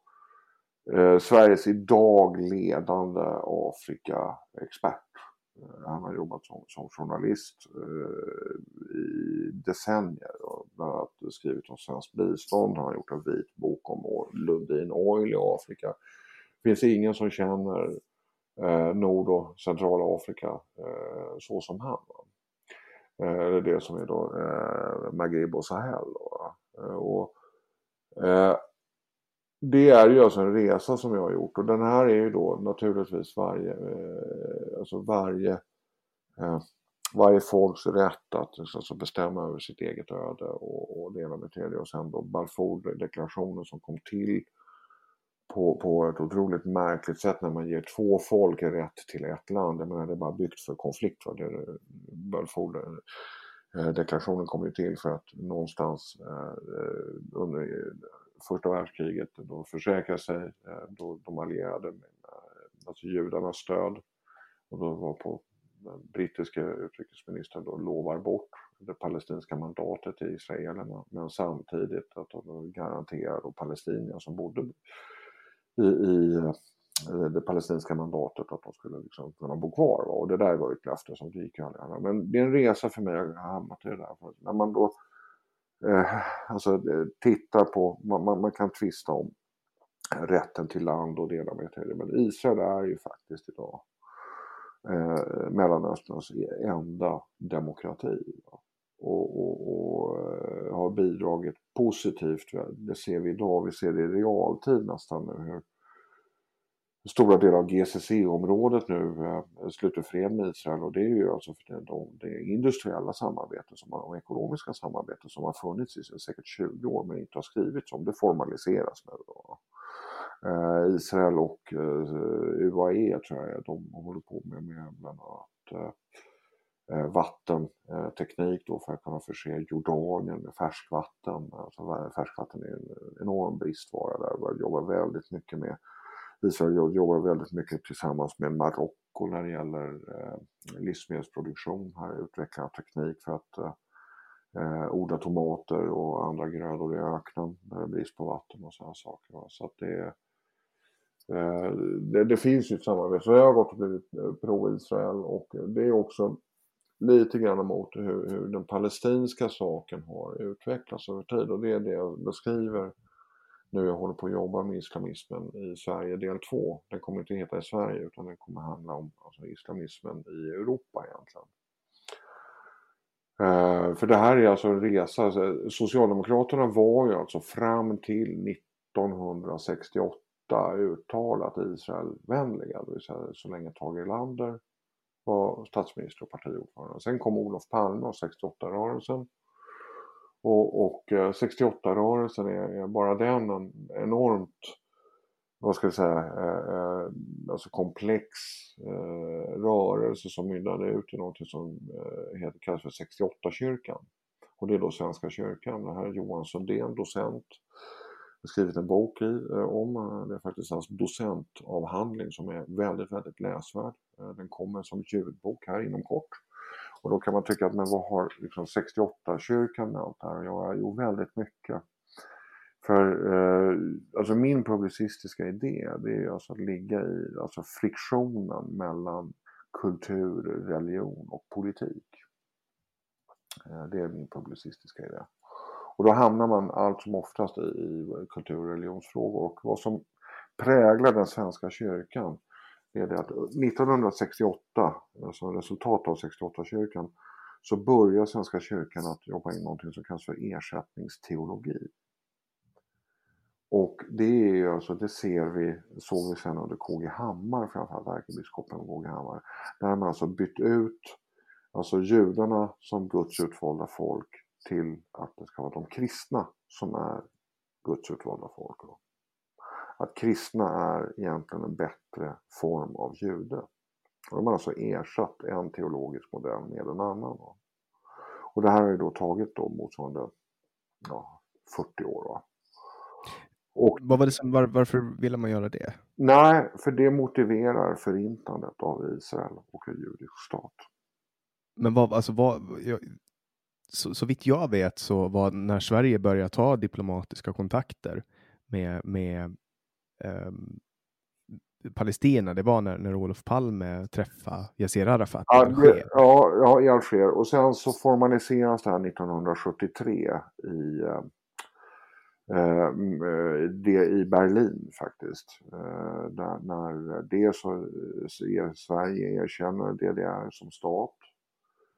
B: eh, Sveriges idag ledande Afrika-expert. Eh, han har jobbat som, som journalist eh, i decennier och bland annat skrivit om svenskt bistånd. Han har gjort en vit bok om Lundin Oil i Afrika. Det finns ingen som känner eh, Nord och Centralafrika eh, så som han. Eh, det är det som är då eh, Maghreb och Sahel. Då, eh, och, eh, det är ju alltså en resa som jag har gjort och den här är ju då naturligtvis varje, eh, alltså varje, eh, varje folks rätt att alltså bestämma över sitt eget öde och, och det ena med tredje och sen då Balfour-deklarationen som kom till på, på ett otroligt märkligt sätt när man ger två folk rätt till ett land. Jag menar det är bara byggt för konflikt. Va? Det, Balfour-deklarationen eh, kom ju till för att någonstans eh, under första världskriget då försäkrade sig eh, då de allierade med eh, alltså judarnas stöd och då var på den brittiska utrikesministern då lovar bort det palestinska mandatet till israelerna men samtidigt att de garanterar då palestinier som bodde i, i eh, det palestinska mandatet att de skulle liksom kunna bo kvar. Och det där var ju ett löfte som gick ju aldrig. Men det är en resa för mig att ha hamnat i det där. För när man då eh, alltså, eh, tittar på, man, man, man kan tvista om rätten till land och delar med det. Men Israel är ju faktiskt idag eh, Mellanösterns enda demokrati. Och, och, och, eh, har bidragit positivt. Det ser vi idag, vi ser det i realtid nästan nu. Hur stora delar av GCC-området nu eh, sluter fred med Israel och det är ju alltså för det, det industriella samarbetet, som de ekonomiska samarbete som har funnits i säkert 20 år men inte har skrivits om, det formaliseras nu. Då. Eh, Israel och eh, UAE tror jag de håller på med, med bland annat vattenteknik då för att kunna förse Jordanien med färskvatten. Alltså färskvatten är en enorm bristvara där. Man jobbar väldigt mycket med Israel jobbar väldigt mycket tillsammans med Marocko när det gäller eh, livsmedelsproduktion. Här utvecklar teknik för att eh, eh, odla tomater och andra grödor i öknen När det är brist på vatten och sådana saker. Så att det, Eh, det, det, finns ju ett samarbete. Så jag har gått och blivit pro-Israel och det är också lite grann emot hur, hur, den palestinska saken har utvecklats över tid och det är det jag beskriver nu jag håller på att jobba med islamismen i Sverige del 2. Den kommer inte heta i Sverige utan den kommer handla om alltså, islamismen i Europa egentligen. Eh, för det här är alltså en resa, alltså, Socialdemokraterna var ju alltså fram till 1968 uttalat Israelvänliga, det vill säga så länge Tage Erlander var statsminister och partiordförande. Sen kom Olof Palme och 68-rörelsen. Och, och eh, 68-rörelsen är, är, bara den en enormt, vad ska jag säga, eh, eh alltså komplex eh, rörelse som mynnade ut i något som eh, heter, kallas för 68-kyrkan. Och det är då Svenska kyrkan. Det här är Johan Sundén, docent skrivit en bok i, eh, om. Eh, det är faktiskt hans docentavhandling som är väldigt, väldigt läsvärd. Eh, den kommer som ljudbok här inom kort. Och då kan man tycka att men vad har liksom 68-kyrkan med allt det här Ja, jo väldigt mycket. För eh, alltså min publicistiska idé det är alltså att ligga i alltså friktionen mellan kultur, religion och politik. Eh, det är min publicistiska idé. Och då hamnar man allt som oftast i, i kultur och religionsfrågor. Och vad som präglar den svenska kyrkan är det att 1968, alltså resultat av 68-kyrkan, så börjar Svenska kyrkan att jobba in någonting som kallas för ersättningsteologi. Och det är alltså, det ser vi, såg vi sen under KG Hammar, framförallt ärkebiskopen KG Hammar, där man alltså bytt ut alltså judarna som Guds utvalda folk till att det ska vara de kristna som är Guds utvalda folk. Att kristna är egentligen en bättre form av jude. Och de har alltså ersatt en teologisk modell med en annan. Och det här har ju då tagit då motsvarande ja, 40 år. Va?
A: Och, Vad var det som, var, varför ville man göra det?
B: Nej, för det motiverar förintandet av Israel och en judisk stat.
A: Men vad, alltså vad, jag, så, så vitt jag vet så var när Sverige började ta diplomatiska kontakter med, med um, Palestina, det var när, när Olof Palme träffade Yassir Arafat
B: ja, i Alger. Ja, ja, i Alger. Och sen så formaliseras det här 1973 i, eh, det i Berlin faktiskt. Eh, där, när det så, Sverige erkänner DDR som stat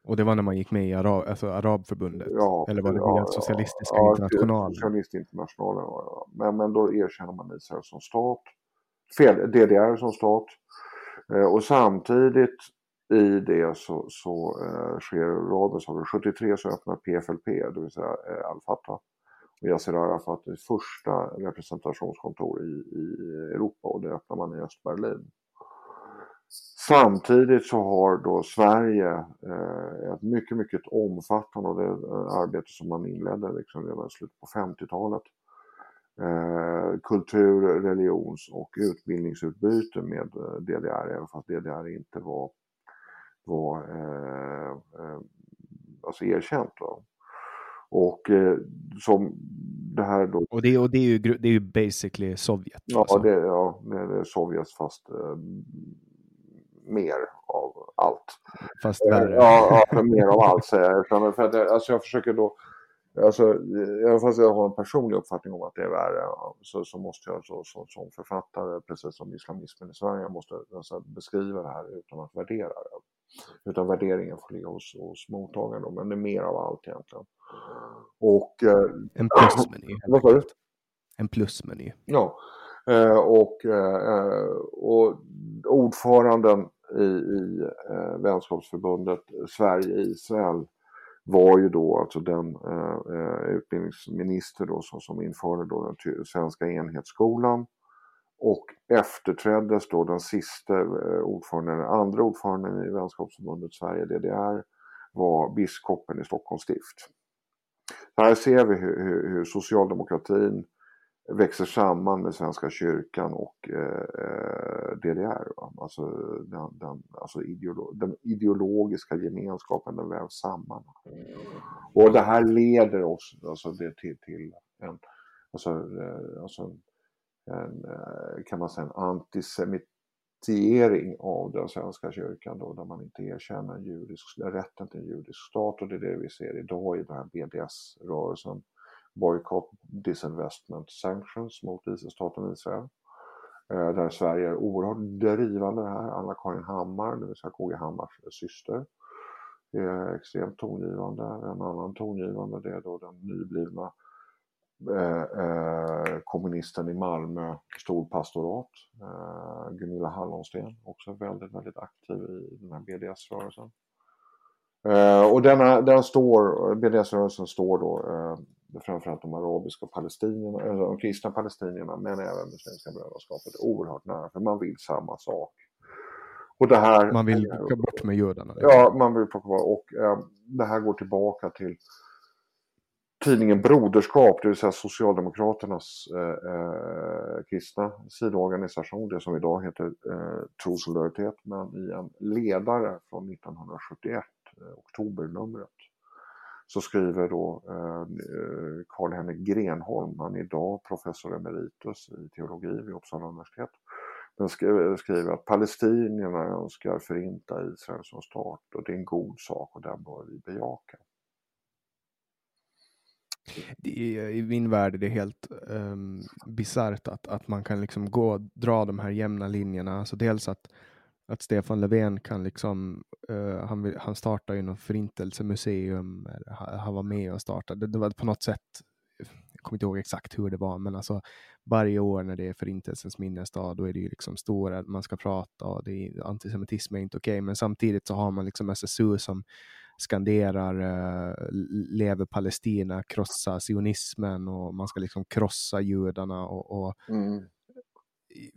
A: och det var när man gick med i Arab, alltså Arabförbundet?
B: Ja,
A: Eller var det
B: via ja,
A: Socialistiska
B: ja,
A: internationalen?
B: Socialistinternationalen, ja. men, men då erkänner man Israel som stat. Fel, DDR som stat. Eh, och samtidigt i det så, så eh, sker raden saker. 73 så öppnar PFLP, det vill säga eh, Al-Fatah och Yassir Arafat det första representationskontor i, i Europa och det öppnar man i Östberlin. Samtidigt så har då Sverige eh, ett mycket, mycket omfattande och det eh, arbete som man inledde liksom redan i slutet på 50-talet. Eh, kultur, religions och utbildningsutbyte med eh, DDR, även fast DDR inte var, var eh, eh, alltså erkänt. Då. Och som det här då...
A: Och det, och det, är, ju, det är ju basically Sovjet.
B: Ja, alltså. det, ja det, är Sovjet fast eh, mer av allt.
A: Fast värre.
B: Ja, ja mer av allt säger jag. För att, alltså jag försöker då Alltså, även fast jag har en personlig uppfattning om att det är värre så, så måste jag så, så, som författare, precis som islamismen i Sverige, jag måste alltså, beskriva det här utan att värdera det. Utan värderingen får ligga hos, hos mottagaren. Men det är mer av allt egentligen. Och,
A: eh, en plusmeny.
B: Vad sa du?
A: En plusmeny.
B: Ja. Eh, och, eh, och ordföranden i, i eh, vänskapsförbundet Sverige-Israel var ju då alltså den eh, eh utbildningsminister då som, som införde då den svenska enhetsskolan och efterträddes då den sista eh, ordföranden, den andra ordföranden i vänskapsförbundet Sverige-DDR var biskopen i Stockholms stift. Här ser vi hur, hur, hur socialdemokratin växer samman med Svenska kyrkan och eh, eh DDR. Va? Alltså, den, den, alltså ideolo den ideologiska gemenskapen den vävs samman. Och det här leder oss alltså, det till, till en, alltså, eh, alltså, en, eh, kan man säga, en antisemitering av den svenska kyrkan då, där man inte erkänner judisk, rätten till en judisk stat och det är det vi ser idag i den här BDS-rörelsen boycott, disinvestment sanctions mot staten Israel. Eh, där Sverige är oerhört drivande här. Anna-Karin Hammar, det vill säga KG Hammars syster, är extremt tongivande. En annan tongivande det är då den nyblivna eh, eh, kommunisten i Malmö storpastorat, eh, Gunilla Hallonsten, också väldigt, väldigt aktiv i den här BDS-rörelsen. Eh, och denna, den står, BDS-rörelsen står då eh, framförallt de arabiska palestinierna, eller de kristna palestinierna men även Muslimska brödraskapet oerhört nära för man vill samma sak.
A: Och det här, man vill plocka bort med judarna?
B: Ja, man vill plocka bort och eh, det här går tillbaka till tidningen Broderskap, det vill säga Socialdemokraternas eh, eh, kristna sidoorganisation, det som idag heter eh, Trosolidaritet, men i en ledare från 1971, eh, oktobernumret, så skriver då eh, eh, Karl-Henrik Grenholm, han är idag professor emeritus i teologi vid Uppsala universitet, den skriver att palestinierna önskar förinta Israel som stat och det är en god sak och den bör vi bejaka.
A: Är, I min värld är det helt um, bisarrt att, att man kan liksom gå dra de här jämna linjerna. Alltså dels att att Stefan Löfven kan liksom, uh, han, vill, han startar ju något förintelsemuseum, han var med och startade, det var på något sätt, jag kommer inte ihåg exakt hur det var, men alltså varje år när det är förintelsens minnesdag, då är det ju liksom stora, man ska prata och det är, antisemitism är inte okej, okay, men samtidigt så har man liksom SSU som skanderar uh, lever Palestina, krossa sionismen och man ska liksom krossa judarna och, och mm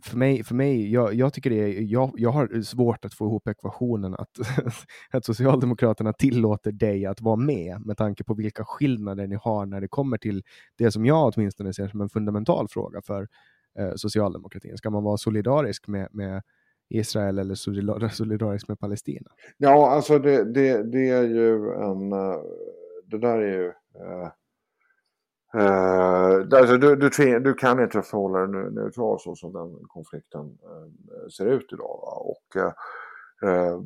A: för mig, för mig jag, jag tycker det är, jag, jag har svårt att få ihop ekvationen att, att Socialdemokraterna tillåter dig att vara med med tanke på vilka skillnader ni har när det kommer till det som jag åtminstone ser som en fundamental fråga för eh, socialdemokratin. Ska man vara solidarisk med, med Israel eller solidarisk med Palestina?
B: Ja, alltså det, det, det är ju en... Eh, det där är ju... Eh Uh, alltså du, du, du, kan inte förhålla dig neutral så som den konflikten uh, ser ut idag. Va? Och uh,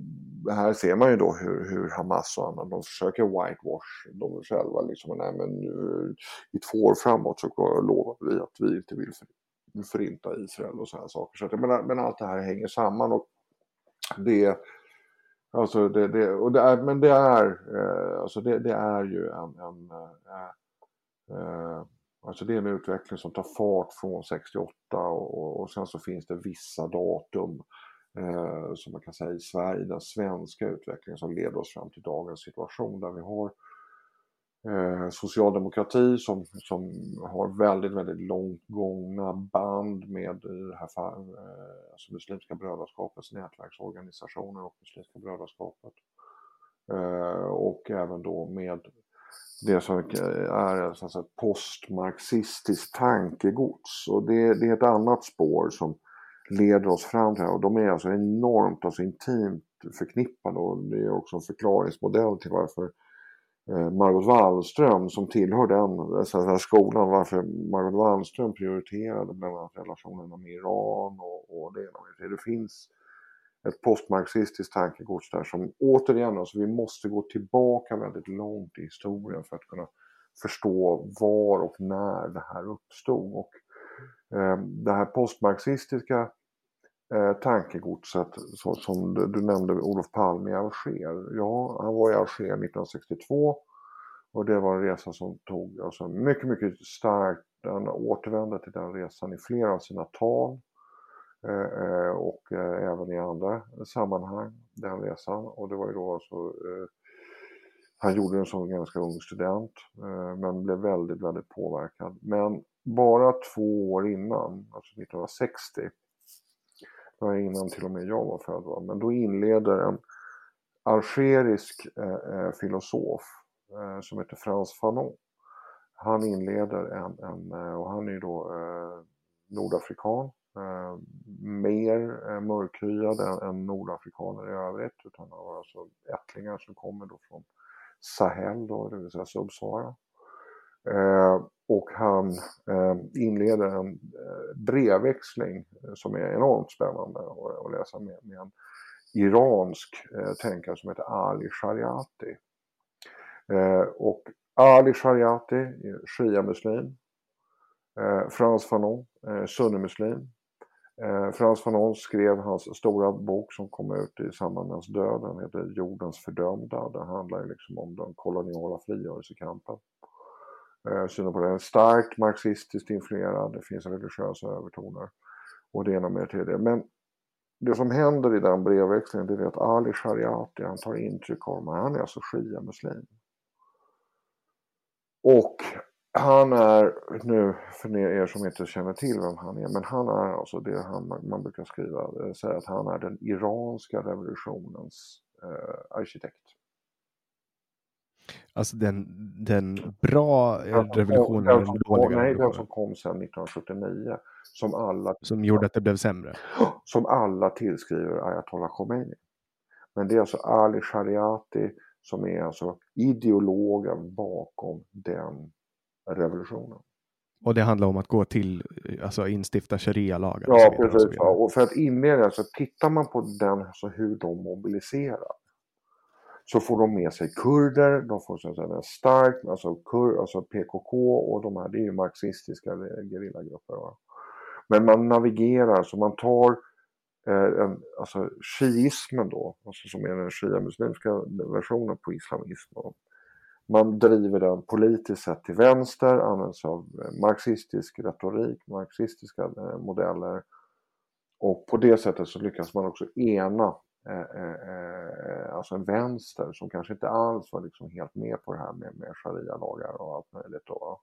B: här ser man ju då hur, hur Hamas och andra de försöker whitewash de själva. Liksom, nej, men nu, I två år framåt så lovar vi att vi inte vill förinta Israel och sådana saker. Så att, men, men allt det här hänger samman och det Alltså det, det, och det är, men det är, alltså det, det är ju en, en Eh, Eh, alltså det är en utveckling som tar fart från 68 och, och sen så finns det vissa datum eh, som man kan säga i Sverige, den svenska utvecklingen som leder oss fram till dagens situation där vi har eh, socialdemokrati som, som har väldigt, väldigt långt gångna band med det här eh, alltså Muslimska brödraskapets nätverksorganisationer och Muslimska brödraskapet. Eh, och även då med det som är så att postmarxistiskt tankegods. Och det, det, är ett annat spår som leder oss fram till det här. Och de är alltså enormt alltså intimt förknippade och det är också en förklaringsmodell till varför eh, Margot Wallström som tillhör den så här, skolan varför Margot Wallström prioriterade bland annat relationerna med Iran och, och det ena det. finns ett postmarxistiskt tankegods där som återigen, alltså vi måste gå tillbaka väldigt långt i historien för att kunna förstå var och när det här uppstod. Och, eh, det här postmarxistiska eh, tankegodset så, som du, du, nämnde Olof Palme i Alger. Ja, han var i Alger 1962 och det var en resa som tog alltså, mycket, mycket starkt. Han återvände till den resan i flera av sina tal eh, Eh, eh, och eh, även i andra sammanhang, den resan. Och det var ju då alltså han gjorde den som ganska ung student men blev väldigt, väldigt påverkad. Men bara två år innan, alltså 1960, det var innan till och med jag var född, men då inleder en algerisk filosof som heter Frans Fanon. Han inleder en, en och han är då nordafrikan, eh, mer eh, än, än nordafrikaner i övrigt, utan det var alltså ättlingar som kommer då från Sahel, då, det vill säga Subsahara. Eh, och han eh, inleder en eh, brevväxling som är enormt spännande att, att läsa med, med en iransk eh, tänkare som heter Ali Shariati. Eh, och Ali Shariati är shia-muslim. Eh, Frans Fanon, eh, sunnimuslim. Eh, Frans Ons skrev hans stora bok som kom ut i samband med hans död. Den heter Jordens fördömda. Det handlar liksom om den koloniala frigörelsekampen. Eh, synen på den är starkt marxistiskt influerad. Det finns religiösa övertoner. Och det ena med till det. Men det som händer i den brevväxlingen det är att Ali Shariati han tar intryck av dem. Han är alltså shia-muslim. Och han är, nu för er som inte känner till vem han är, men han är alltså det han, man brukar skriva, eh, säga att han är den iranska revolutionens eh, arkitekt.
A: Alltså den, den bra revolutionen? Den
B: som, dåliga nej, den som kom sen 1979. Som, alla,
A: som gjorde att det blev sämre?
B: Som alla tillskriver ayatollah Khomeini. Men det är alltså Ali Shariati som är alltså ideologen bakom den revolutionen.
A: Och det handlar om att gå till, alltså instifta sharia-lagar?
B: Ja, och precis. Och, ja. och för att inleda så tittar man på den, alltså hur de mobiliserar. Så får de med sig kurder, de får så att säga starkt, alltså, kur, alltså PKK och de här, det är ju marxistiska gerillagrupper. Men man navigerar, så man tar eh, en, alltså shiismen då, alltså som är den shia-muslimska versionen på islamism. Då man driver den politiskt sett till vänster, använder sig av eh, marxistisk retorik, marxistiska eh, modeller. Och på det sättet så lyckas man också ena eh, alltså en vänster som kanske inte alls var liksom helt med på det här med, med sharia-lagar och allt möjligt. Då.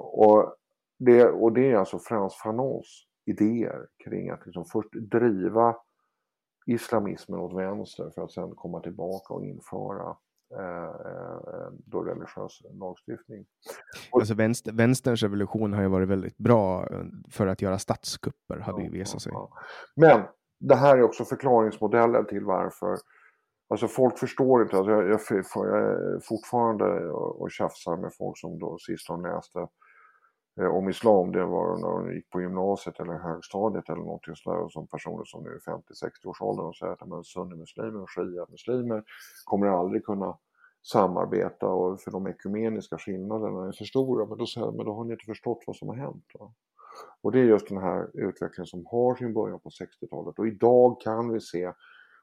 B: Och, det, och det är alltså Frans Fanons idéer kring att liksom först driva islamismen åt vänster för att sen komma tillbaka och införa då religiös lagstiftning.
A: Alltså vänster, vänsterns revolution har ju varit väldigt bra eh, för att göra statskupper, hade ju visat sig. Ja,
B: ja. Men det här är också förklaringsmodellen till varför Alltså folk förstår inte, alltså jag, jag, jag är fortfarande och, och tjafsar med folk som då sist de läste eh, Eh, om islam, det var när de gick på gymnasiet eller högstadiet eller någonting sådär, som personer som nu är 50-60 års ålder och säger att sunnimuslimer och shia-muslimer kommer aldrig kunna samarbeta och för de ekumeniska skillnaderna är för stora. Men då säger jag, men då har ni inte förstått vad som har hänt. Va? Och det är just den här utvecklingen som har sin början på 60-talet. Och idag kan vi se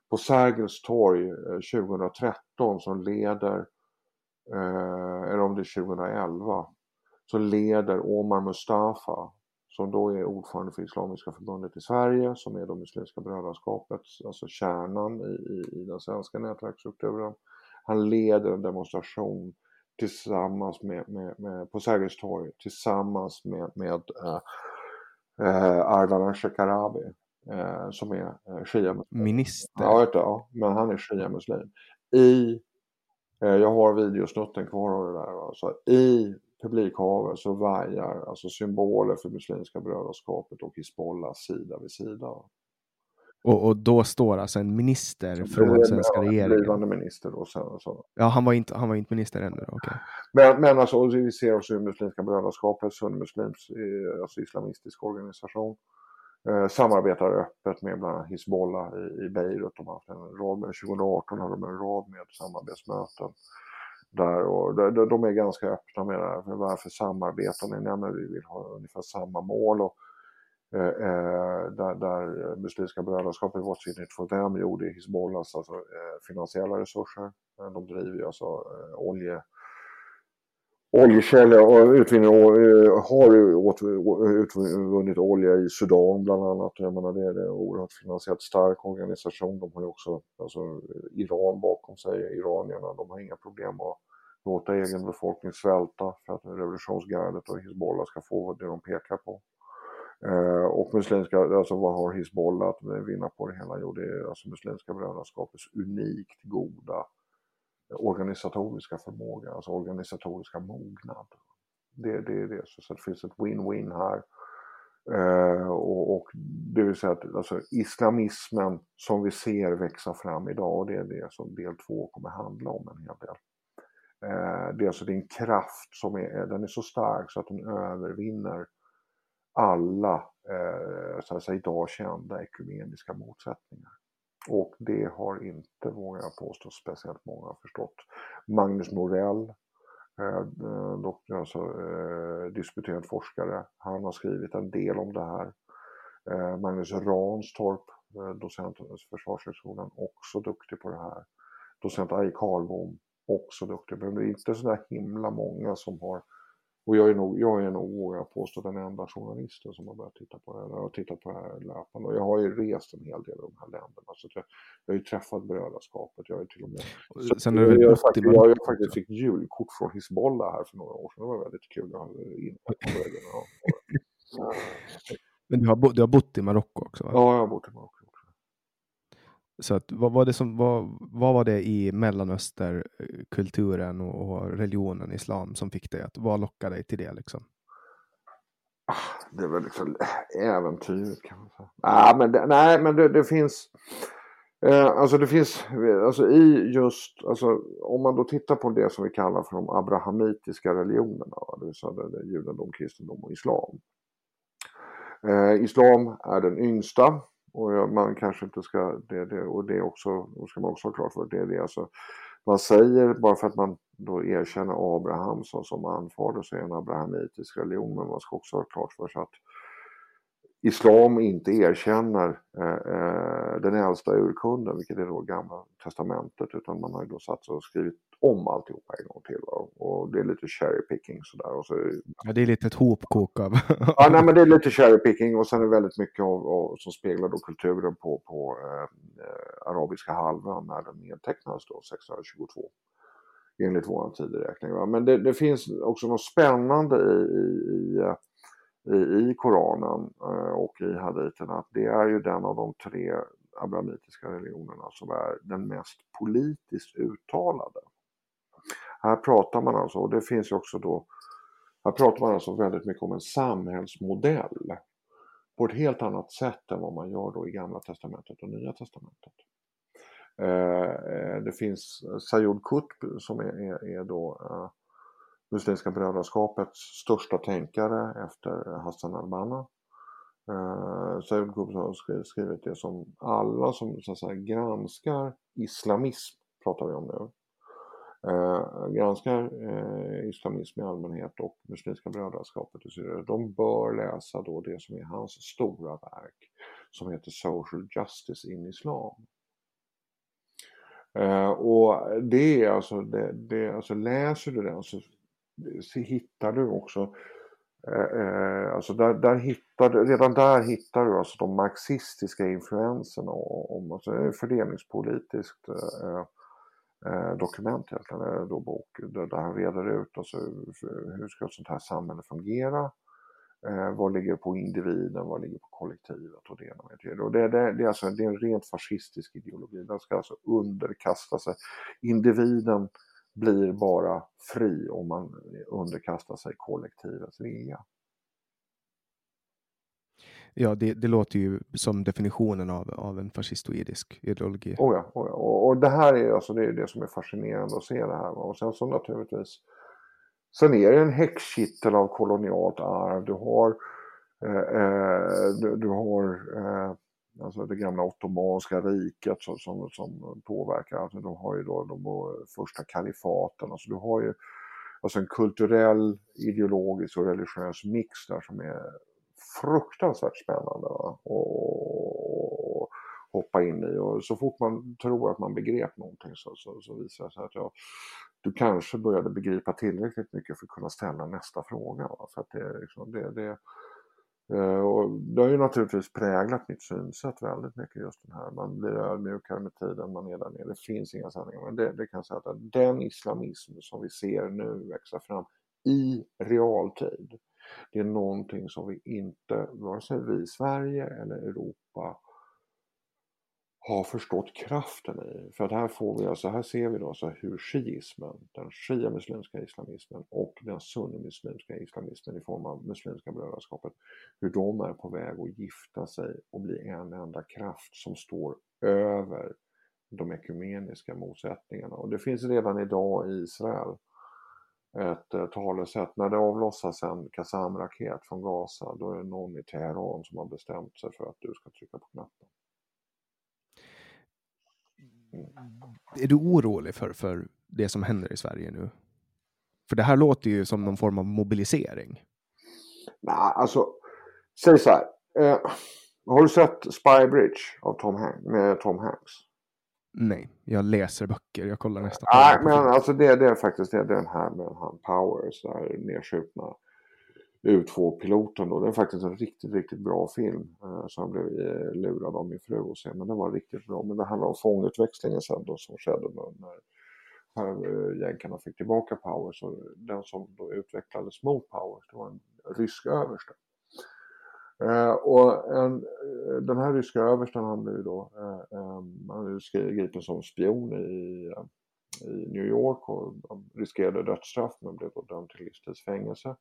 B: på Sergels torg eh, 2013 som leder, eh, eller om det är 2011, så leder Omar Mustafa som då är ordförande för Islamiska förbundet i Sverige, som är det Muslimska brödraskapet, alltså kärnan i, i, i den svenska nätverksstrukturen. Han leder en demonstration tillsammans med, med, med på Sergels torg tillsammans med, med äh, äh, Ardalan Shekarabi äh, som är äh, shia-muslim.
A: Minister?
B: Ja, du, ja, men han är shia-muslim. I, jag har videosnutten kvar av det där, alltså, i publikhavet så vajar alltså symboler för Muslimska brödraskapet och Hizbollah sida vid sida.
A: Och, och då står alltså en minister
B: Så
A: från
B: det är en-
A: svenska regeringen?
B: Blivande minister då. Så, så.
A: Ja, han var inte, han var inte minister ännu. okej.
B: Men, men alltså, och vi ser också i Muslimska brödraskapet, Sunnimuslims eh, alltså islamistisk organisation, eh, samarbetar öppet med bland annat Hizbollah i, i Beirut. De har haft en rad med, 2018 hade de en rad med samarbetsmöten där och de, de- är ganska öppna med det här. Varför samarbetar ni? Nej, men vi vill ha ungefär samma mål. Och, eh, eh där, där Muslimska brödraskapet What's in it gjorde Hizbollahs alltså, eh, finansiella resurser. De driver ju alltså eh, olje oljekällor och utvinner, eh, har utvunnit olja i Sudan bland annat. Jag menar det, det är en oerhört finansiellt stark organisation. De har ju också alltså, Iran bakom sig. Iranierna de har inga problem att låta egen befolkning svälta för att revolutionsgardet och Hizbollah ska få det de pekar på. Eh, och muslimska, alltså vad har Hizbollah att vinna på det hela? Jo, det är alltså Muslimska brödraskapets unikt goda organisatoriska förmåga, alltså organisatoriska mognad. Det, det är det, så, så det finns ett win-win här. Eh, och, och det vill säga att alltså, islamismen som vi ser växa fram idag, och det är det som del två kommer handla om en hel del. Eh, det är alltså det är en kraft som är, den är så stark så att den övervinner alla eh, så att säga, idag kända ekumeniska motsättningar. Och det har inte, vågar jag påstå, speciellt många förstått. Magnus Norell, eh, eh doktor, alltså, eh, disputerad forskare, han har skrivit en del om det här. Eh, Magnus Ranstorp, eh, docent vid Försvarshögskolan, också duktig på det här. Docent Ari Karlbom, också duktig. Men det är inte så där himla många som har och jag är nog, jag är nog vågar påstå, den enda journalisten som har börjat titta på det här. Jag har tittat på det här löpande. Och jag har ju rest en hel del i de här länderna. Så jag, jag har ju träffat brödraskapet. Jag har ju till och med... Så
A: Sen är det väl
B: jag, faktiskt, jag, jag faktiskt fick julkort från Hizbollah här för några år sedan. Det var väldigt kul. Jag hade in på väggen.
A: Men du har, bo, du har bott i Marocko också? Va?
B: ja, jag har bott i Marocko.
A: Så att, vad, var det som, vad, vad var det i Mellanösterkulturen och, och religionen islam som fick dig att, vad lockade dig till det liksom?
B: Ah, det var liksom eh, äventyret kan man säga. Nej, men det, nej, men det, det finns... Eh, alltså det finns, alltså i just, alltså om man då tittar på det som vi kallar för de abrahamitiska religionerna, det vill säga judendom, kristendom och islam. Eh, islam är den yngsta och man kanske inte ska, det, det, och det också, och ska man också ha klart för det är det alltså, man säger bara för att man då erkänner Abraham som, som anfader så är en abrahamitisk religion men man ska också ha klart för sig att islam inte erkänner eh, eh, den äldsta urkunden, vilket är då gamla testamentet, utan man har då satt sig och skrivit om alltihopa en gång till. Va? Och det är lite cherry picking sådär. Och så,
A: Ja, det är lite ett hopkok av...
B: ja, nej, men det är lite cherry picking och sen är det väldigt mycket av, av, som speglar då kulturen på, på eh, arabiska halvön när den nedtecknades då 1622 enligt vår tideräkning. Va? Men det, det finns också något spännande i, i, i, eh, i, Koranen eh, och i haditerna att det är ju den av de tre abrahamitiska religionerna som är den mest politiskt uttalade. Här pratar man alltså, och det finns ju också då, här pratar man alltså väldigt mycket om en samhällsmodell på ett helt annat sätt än vad man gör då i Gamla Testamentet och Nya Testamentet. Eh, eh, det finns Sayod Qutb som är, är, är då Muslimska brödraskapets största tänkare efter Hassan al-Banna. Eh, Sayed Qutb har skrivit det som alla som så att säga, granskar islamism, pratar vi om nu, eh, granskar eh, islamism i allmänhet och Muslimska brödraskapet i Syrien, de bör läsa då det som är hans stora verk som heter Social Justice in Islam. Eh, och det är alltså, det, det, alltså läser du den så, så hittar du också eh, eh, alltså där, där hittar du, redan där hittar du alltså de marxistiska influenserna om alltså det är ett fördelningspolitiskt eh, eh, eh dokument egentligen, eller då bok, där, där han reder ut alltså, hur ska ett sånt här samhälle fungera. Eh, vad ligger på individen, vad ligger på kollektivet och det ena med det. Och det, det, det, är alltså, det är en rent fascistisk ideologi. Den ska alltså underkasta sig. Individen blir bara fri om man underkastar sig kollektivets vilja.
A: Ja, det, det, låter ju som definitionen av, av en fascistoidisk ideologi.
B: Oh ja, oh ja. Och, och, det här är alltså det, är det som är fascinerande att se det här. Och sen så naturligtvis, sen är det en häxkittel av kolonialt arv. Du har, eh, eh, du, du, har eh, alltså det gamla ottomanska riket som, som, som påverkar. Alltså de har ju då de eh, första kalifaten. Alltså du har ju alltså en kulturell, ideologisk och religiös mix där som är fruktansvärt spännande va? och hoppa in i. Och så fort man tror att man begrep någonting så, så, så visar det sig att jag, du kanske började begripa tillräckligt mycket för att kunna ställa nästa fråga. Va? Så att det, liksom, det, det, Eh, och det har ju naturligtvis präglat mitt synsätt väldigt mycket just den här. Man blir ödmjukare med tiden man är där nere. Det finns inga sanningar. Men det, det kan jag säga att den islamism som vi ser nu växa fram i realtid det är någonting som vi inte, vare sig vi i Sverige eller Europa har förstått kraften i. För att här får vi alltså, här ser vi då så hur shiismen, den shia-muslimska islamismen och den sunnimuslimska islamismen i form av Muslimska brödraskapet, hur de är på väg att gifta sig och bli en enda kraft som står över de ekumeniska motsättningarna. Och det finns redan idag i Israel ett eh, talesätt. När det avlossas en Qassam-raket från Gaza då är det någon i Teheran som har bestämt sig för att du ska trycka på knappen.
A: Mm. Är du orolig för, för det som händer i Sverige nu? För det här låter ju som någon form av mobilisering.
B: Nej, alltså, säg så här. Eh, har du sett Spy Bridge av Tom Hanks, med Tom Hanks?
A: Nej, jag läser böcker. Jag kollar nästan
B: Nej, men alltså det, det är faktiskt det, den här med han Powers, där nedskjutna U2-piloten då. Det är faktiskt en riktigt, riktigt bra film eh, som jag blev eh, lurad av min fru att se. Men den var riktigt bra. Men det handlar om fångutväxlingen sen då som skedde när, jänkarna fick tillbaka Powers. Och den som då utvecklades mot Powers, det var en rysk överste. Eh, och en, eh, den här ryska översten han blev då, eh, eh, gripen som spion i, i New York och riskerade dödsstraff men blev då dömd till livstidsfängelse.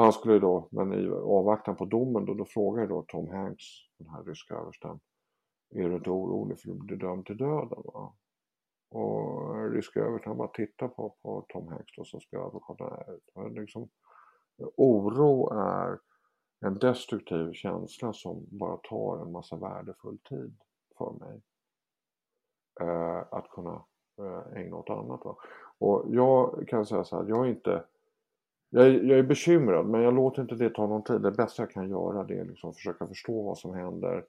B: Och han skulle då, men i avvaktan på domen då, då frågar då Tom Hanks, den här ryska översten, är du inte orolig för att bli dömd till döden? Va? Och ryska översten bara tittar på, på Tom Hanks då som spelar advokaten. Liksom, oro är en destruktiv känsla som bara tar en massa värdefull tid för mig. Eh, att kunna eh, ägna åt annat. Va? Och jag kan säga så här, jag är inte jag är, jag är, bekymrad men jag låter inte det ta någon tid. Det bästa jag kan göra det är liksom försöka förstå vad som händer,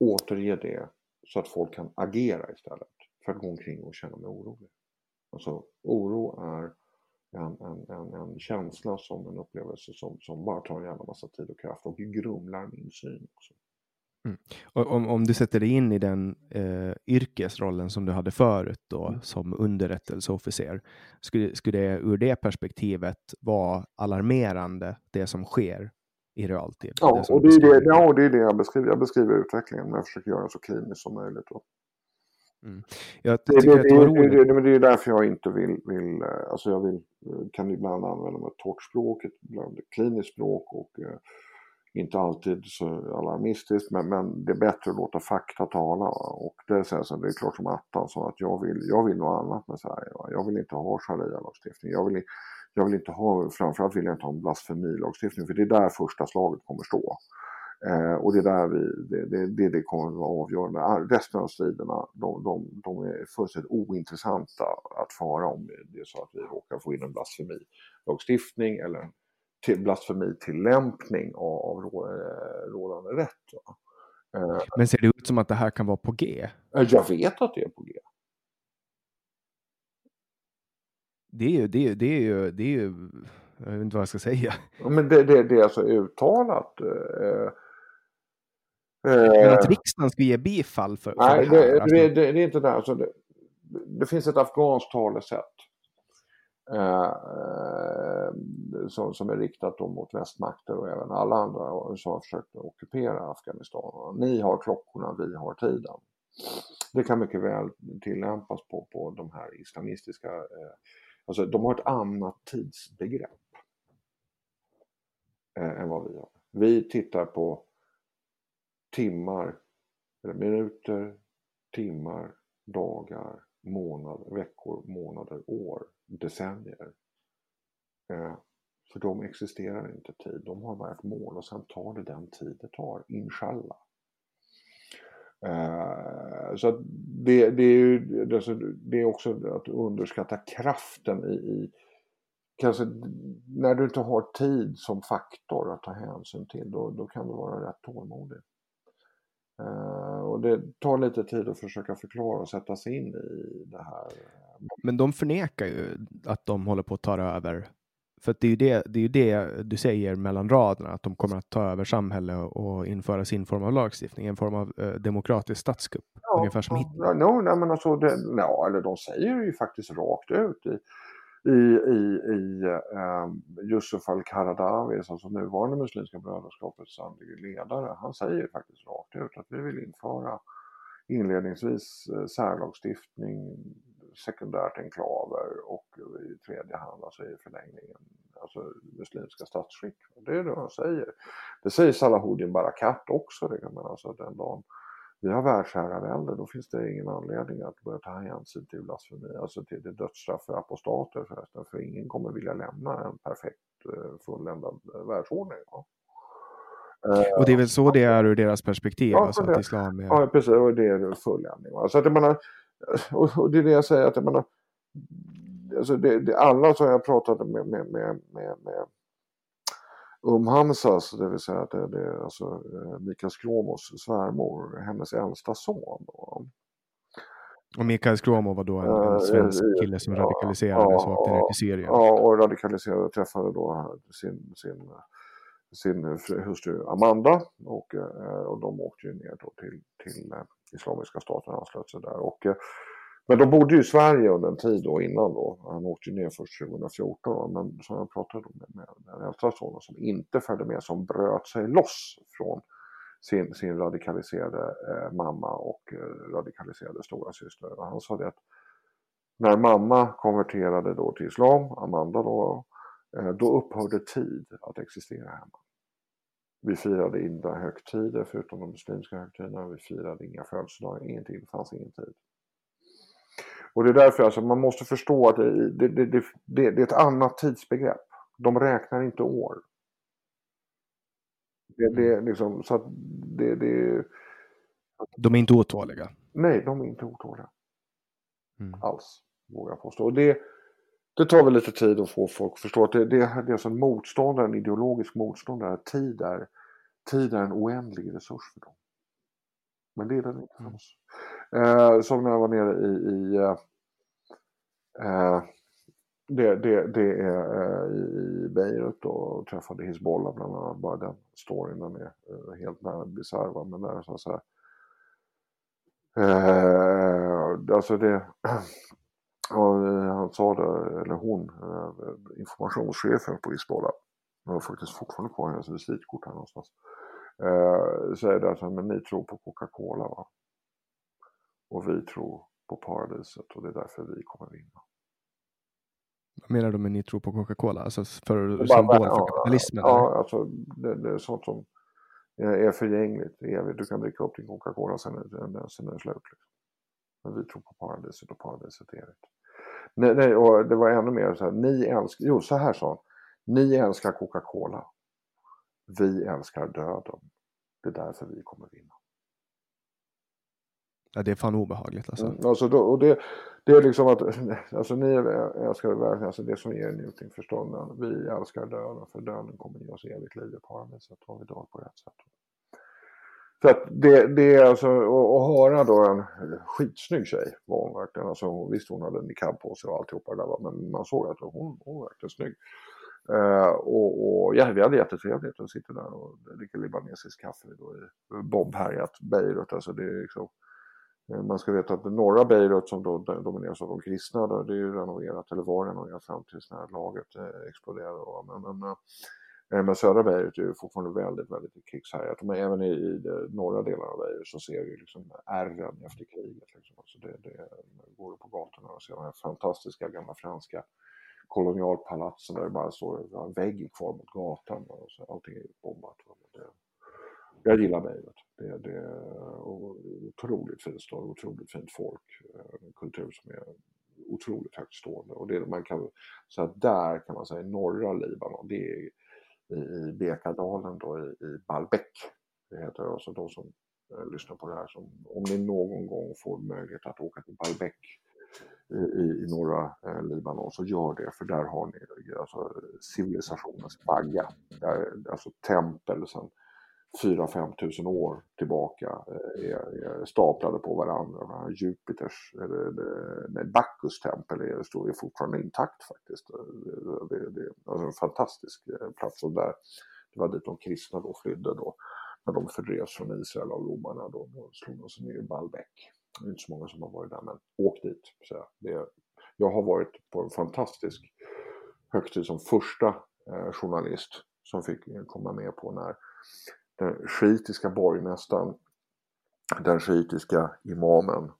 B: återge det så att folk kan agera istället för att gå omkring och känna mig orolig. Alltså oro är en, en, en, en känsla som en upplevelse som, som bara tar en jävla massa tid och kraft och grumlar min syn också.
A: Mm. Om, om du sätter dig in i den eh, yrkesrollen som du hade förut då mm. som underrättelseofficer, skulle, skulle det ur det perspektivet vara alarmerande det som sker i realtid?
B: Ja, det och det är det, ja, det är det jag beskriver. Jag beskriver utvecklingen, men jag försöker göra det så kliniskt som möjligt. Då.
A: Mm. Jag det, det,
B: det, det, det, är därför jag inte vill, vill, eh, alltså jag vill, eh, kan ibland använda mig torrt språk, ibland kliniskt språk och eh, inte alltid så alarmistiskt men, men det är bättre att låta fakta tala. Och det, så det är klart som attan så att jag vill, jag vill något annat med Sverige. Va? Jag vill inte ha sharia-lagstiftning. Jag vill, jag vill inte ha, framförallt vill jag inte ha en blasfemilagstiftning för det är där första slaget kommer stå. Eh, och det är där vi, det, det, det, det kommer att vara avgörande. Resten av striderna de, de, de är fullständigt ointressanta att föra om det är så att vi råkar få in en blasfemilagstiftning eller till blasfemitillämpning av, av eh, rådande rätt.
A: Eh, Men ser det ut som att det här kan vara på G?
B: Eh, jag vet att det är på G.
A: Det är ju, det är, det är ju, det är ju, jag vet inte vad jag ska säga.
B: Men det, det, det är alltså uttalat. Eh,
A: men att riksdagen ska ge bifall för, för
B: nej,
A: det här?
B: Det, alltså. det, det, är inte det. Alltså det, det finns ett afghanskt talesätt. Eh, eh, som, som är riktat då mot västmakter och även alla andra som har försökt ockupera Afghanistan. Ni har klockorna, vi har tiden. Det kan mycket väl tillämpas på, på de här islamistiska, eh, alltså de har ett annat tidsbegrepp eh, än vad vi har. Vi tittar på timmar, eller minuter, timmar, dagar, månader, veckor, månader, år, decennier. Eh, för de existerar inte tid, de har bara ett mål och sen tar det den tid det tar, inshallah. Eh, så det, det, är ju, det är också att underskatta kraften i, i kanske när du inte har tid som faktor att ta hänsyn till då, då kan du vara rätt tålmodig. Eh, och det tar lite tid att försöka förklara och sätta sig in i det här.
A: Men de förnekar ju att de håller på att ta över. För det är ju det, det, är ju det du säger mellan raderna, att de kommer att ta över samhälle och införa sin form av lagstiftning, en form av eh, demokratisk statskupp. Ja, ungefär som Hitler.
B: Ja, no, nej, men alltså, det, ja, eller de säger ju faktiskt rakt ut i i, i, i eh, Yusuf al-Qaradawi, alltså nuvarande Muslimska brödraskapets andlige ledare, han säger faktiskt rakt ut att vi vill införa inledningsvis eh, särlagstiftning, sekundärt enklaver och i tredje hand, alltså i förlängningen, alltså muslimska statsskick. Det är det han säger. Det säger Salahuddin Barakat också, det, men alltså den dagen vi har världsherravälde, då finns det ingen anledning att börja ta hänsyn till blasfemi, alltså till det dödsstraff för apostater förresten, för ingen kommer vilja lämna en perfekt eh, fulländad eh, världsordning. Ja.
A: Och det är väl så det är ur deras perspektiv?
B: Ja,
A: alltså att islam är...
B: ja precis, och det är fulländning. Alltså att jag menar, och det är det jag säger, att jag menar, alltså det, det, alla som jag pratade med, med, med, med, med Umhamsas, det vill säga att det, det är alltså eh, Mikael Skromos svärmor, hennes äldsta son. Då.
A: Och Mikael Skråmo var då en, en eh, svensk kille som radikaliserades och åkte ner till Syrien.
B: Ja, och radikaliserade och träffade då sin, sin, sin hustru Amanda och, eh, och de åkte ju ner då till, till Islamiska staten och anslöt sig där. Och men de bodde ju i Sverige under en tid då innan då. Han åkte ju ner först 2014 men som jag pratade med, med den äldsta sonen som inte följde med, som bröt sig loss från sin, sin radikaliserade eh, mamma och eh, radikaliserade stora syster. Och han sa det att när mamma konverterade då till islam, Amanda då, eh, då upphörde tid att existera hemma. Vi firade inga högtider förutom de muslimska högtiderna, vi firade inga födelsedagar, ingenting, det fanns ingen tid. Och det är därför alltså, man måste förstå att det, det, det, det, är ett annat tidsbegrepp. De räknar inte år. Det, är liksom, så det, det,
A: de är inte otåliga?
B: Nej, de är inte otåliga. Mm. Alls, vågar jag påstå. Och det, det tar väl lite tid att få folk att förstå att det, det, det är en motståndare, en ideologisk motståndare. Tid är, tid är en oändlig resurs för dem. Men det är den inte för mm. Eh, såg när jag var nere i, i eh, eh det, det, det är eh, i Beirut och träffade Hizbollah bland annat. Bara den storyn den är eh, helt bisarr. Men det är så, så här. Eh, alltså det, och eh, han sa det, eller hon, eh, informationschefen på Hizbollah, jag har faktiskt fortfarande kvar hennes visitkort här någonstans, eh, säger det att men ni tror på Coca-Cola va? Och vi tror på paradiset och det är därför vi kommer vinna.
A: Vad menar du med ni tror på Coca-Cola? Alltså för symbol för ja, kapitalismen?
B: Ja, alltså det, det, är sånt som är förgängligt, evigt. Du kan dricka upp din Coca-Cola sen, sen är det slut. Liksom. Men vi tror på paradiset och paradiset är evigt. Nej, nej, och det var ännu mer så här, ni älskar, jo så här sa han, ni älskar Coca-Cola. Vi älskar döden. Det är därför vi kommer vinna.
A: Ja, det är fan obehagligt alltså.
B: Mm, alltså då, och det, det är liksom att, alltså ni älskar verkligen, alltså det som ger njutning förstånden. Vi älskar döden, för döden kommer ge oss evigt liv i paradiset om vi dör på rätt sätt. Så att det, det är alltså, att höra då en skitsnygg tjej var hon verkligen. Alltså, visst hon hade niqab på sig och alltihopa det där men man såg att hon, hon var verkligen snygg. Uh, och, och ja, vi hade jättetrevligt och sitter där och dricker libanesisk kaffe då i bombhärjat Beirut. Alltså det är liksom, Eh, man ska veta att norra Beirut som då domineras av de kristna, det är ju renoverat, eller var renoverat fram tills när lagret eh, exploderade. Men, men, eh, men södra Beirut är ju fortfarande väldigt, väldigt krigshärjat. Men även i, i de norra delarna av Beirut så ser vi liksom ärren efter kriget. Liksom. Alltså det, det, går på gatorna och ser de här fantastiska gamla franska kolonialpalatsen där det bara står en vägg kvar mot gatan. Och så, allting är bombat. Det, jag gillar Beirut. Det, det otroligt fin stad, otroligt fint folk, eh, en kultur som är otroligt högt stående. Och det man kan så att där kan man säga norra Libanon, det är i Bekadalen då i, i Baalbek. Det heter alltså de som eh, lyssnar på det här som om ni någon gång får möjlighet att åka till Baalbek i, i, norra eh, Libanon så gör det för där har ni alltså, civilisationens bagga. Där, alltså tempel sedan 4-5 tusen år tillbaka eh, är, är staplade på varandra. Jupiters, eller, eh, Bacchus tempel är, står ju fortfarande intakt faktiskt. Eh, det, det, det alltså en fantastisk plats och där, det var dit de kristna då flydde då när de fördrevs från Israel av romarna. Då, då slog de sig ner i Baalbek. Det är inte så många som har varit där men åk dit. Så det, jag har varit på en fantastisk högtid som första eh, journalist som fick komma med på när den shiitiska borgmästaren, den shiitiska imamen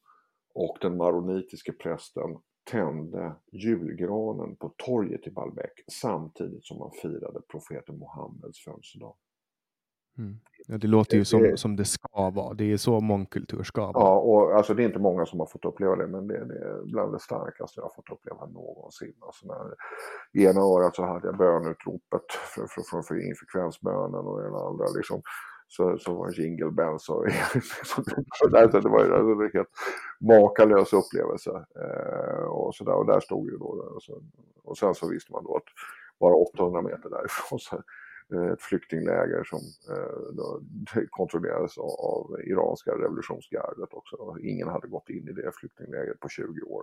B: och den maronitiske prästen tände julgranen på torget i Baalbek samtidigt som man firade profeten Muhammeds födelsedag.
A: Mm. Ja, det låter ju som, som det ska vara. Det är så mångkultur ska vara.
B: Ja, och alltså det är inte många som har fått uppleva det, men det, det är bland det starkaste jag har fått uppleva någonsin. Alltså när, I ena örat så hade jag bönutropet för, för, för, för infrekvensbönen och i den andra liksom så, så var det jingle bells och det var alltså, en helt makalös upplevelse. Eh, och, så där, och där stod ju då, alltså, och sen så visste man då att bara 800 meter därifrån så ett flyktingläger som eh, kontrollerades av, av iranska revolutionsgardet också. Ingen hade gått in i det flyktinglägret på 20 år.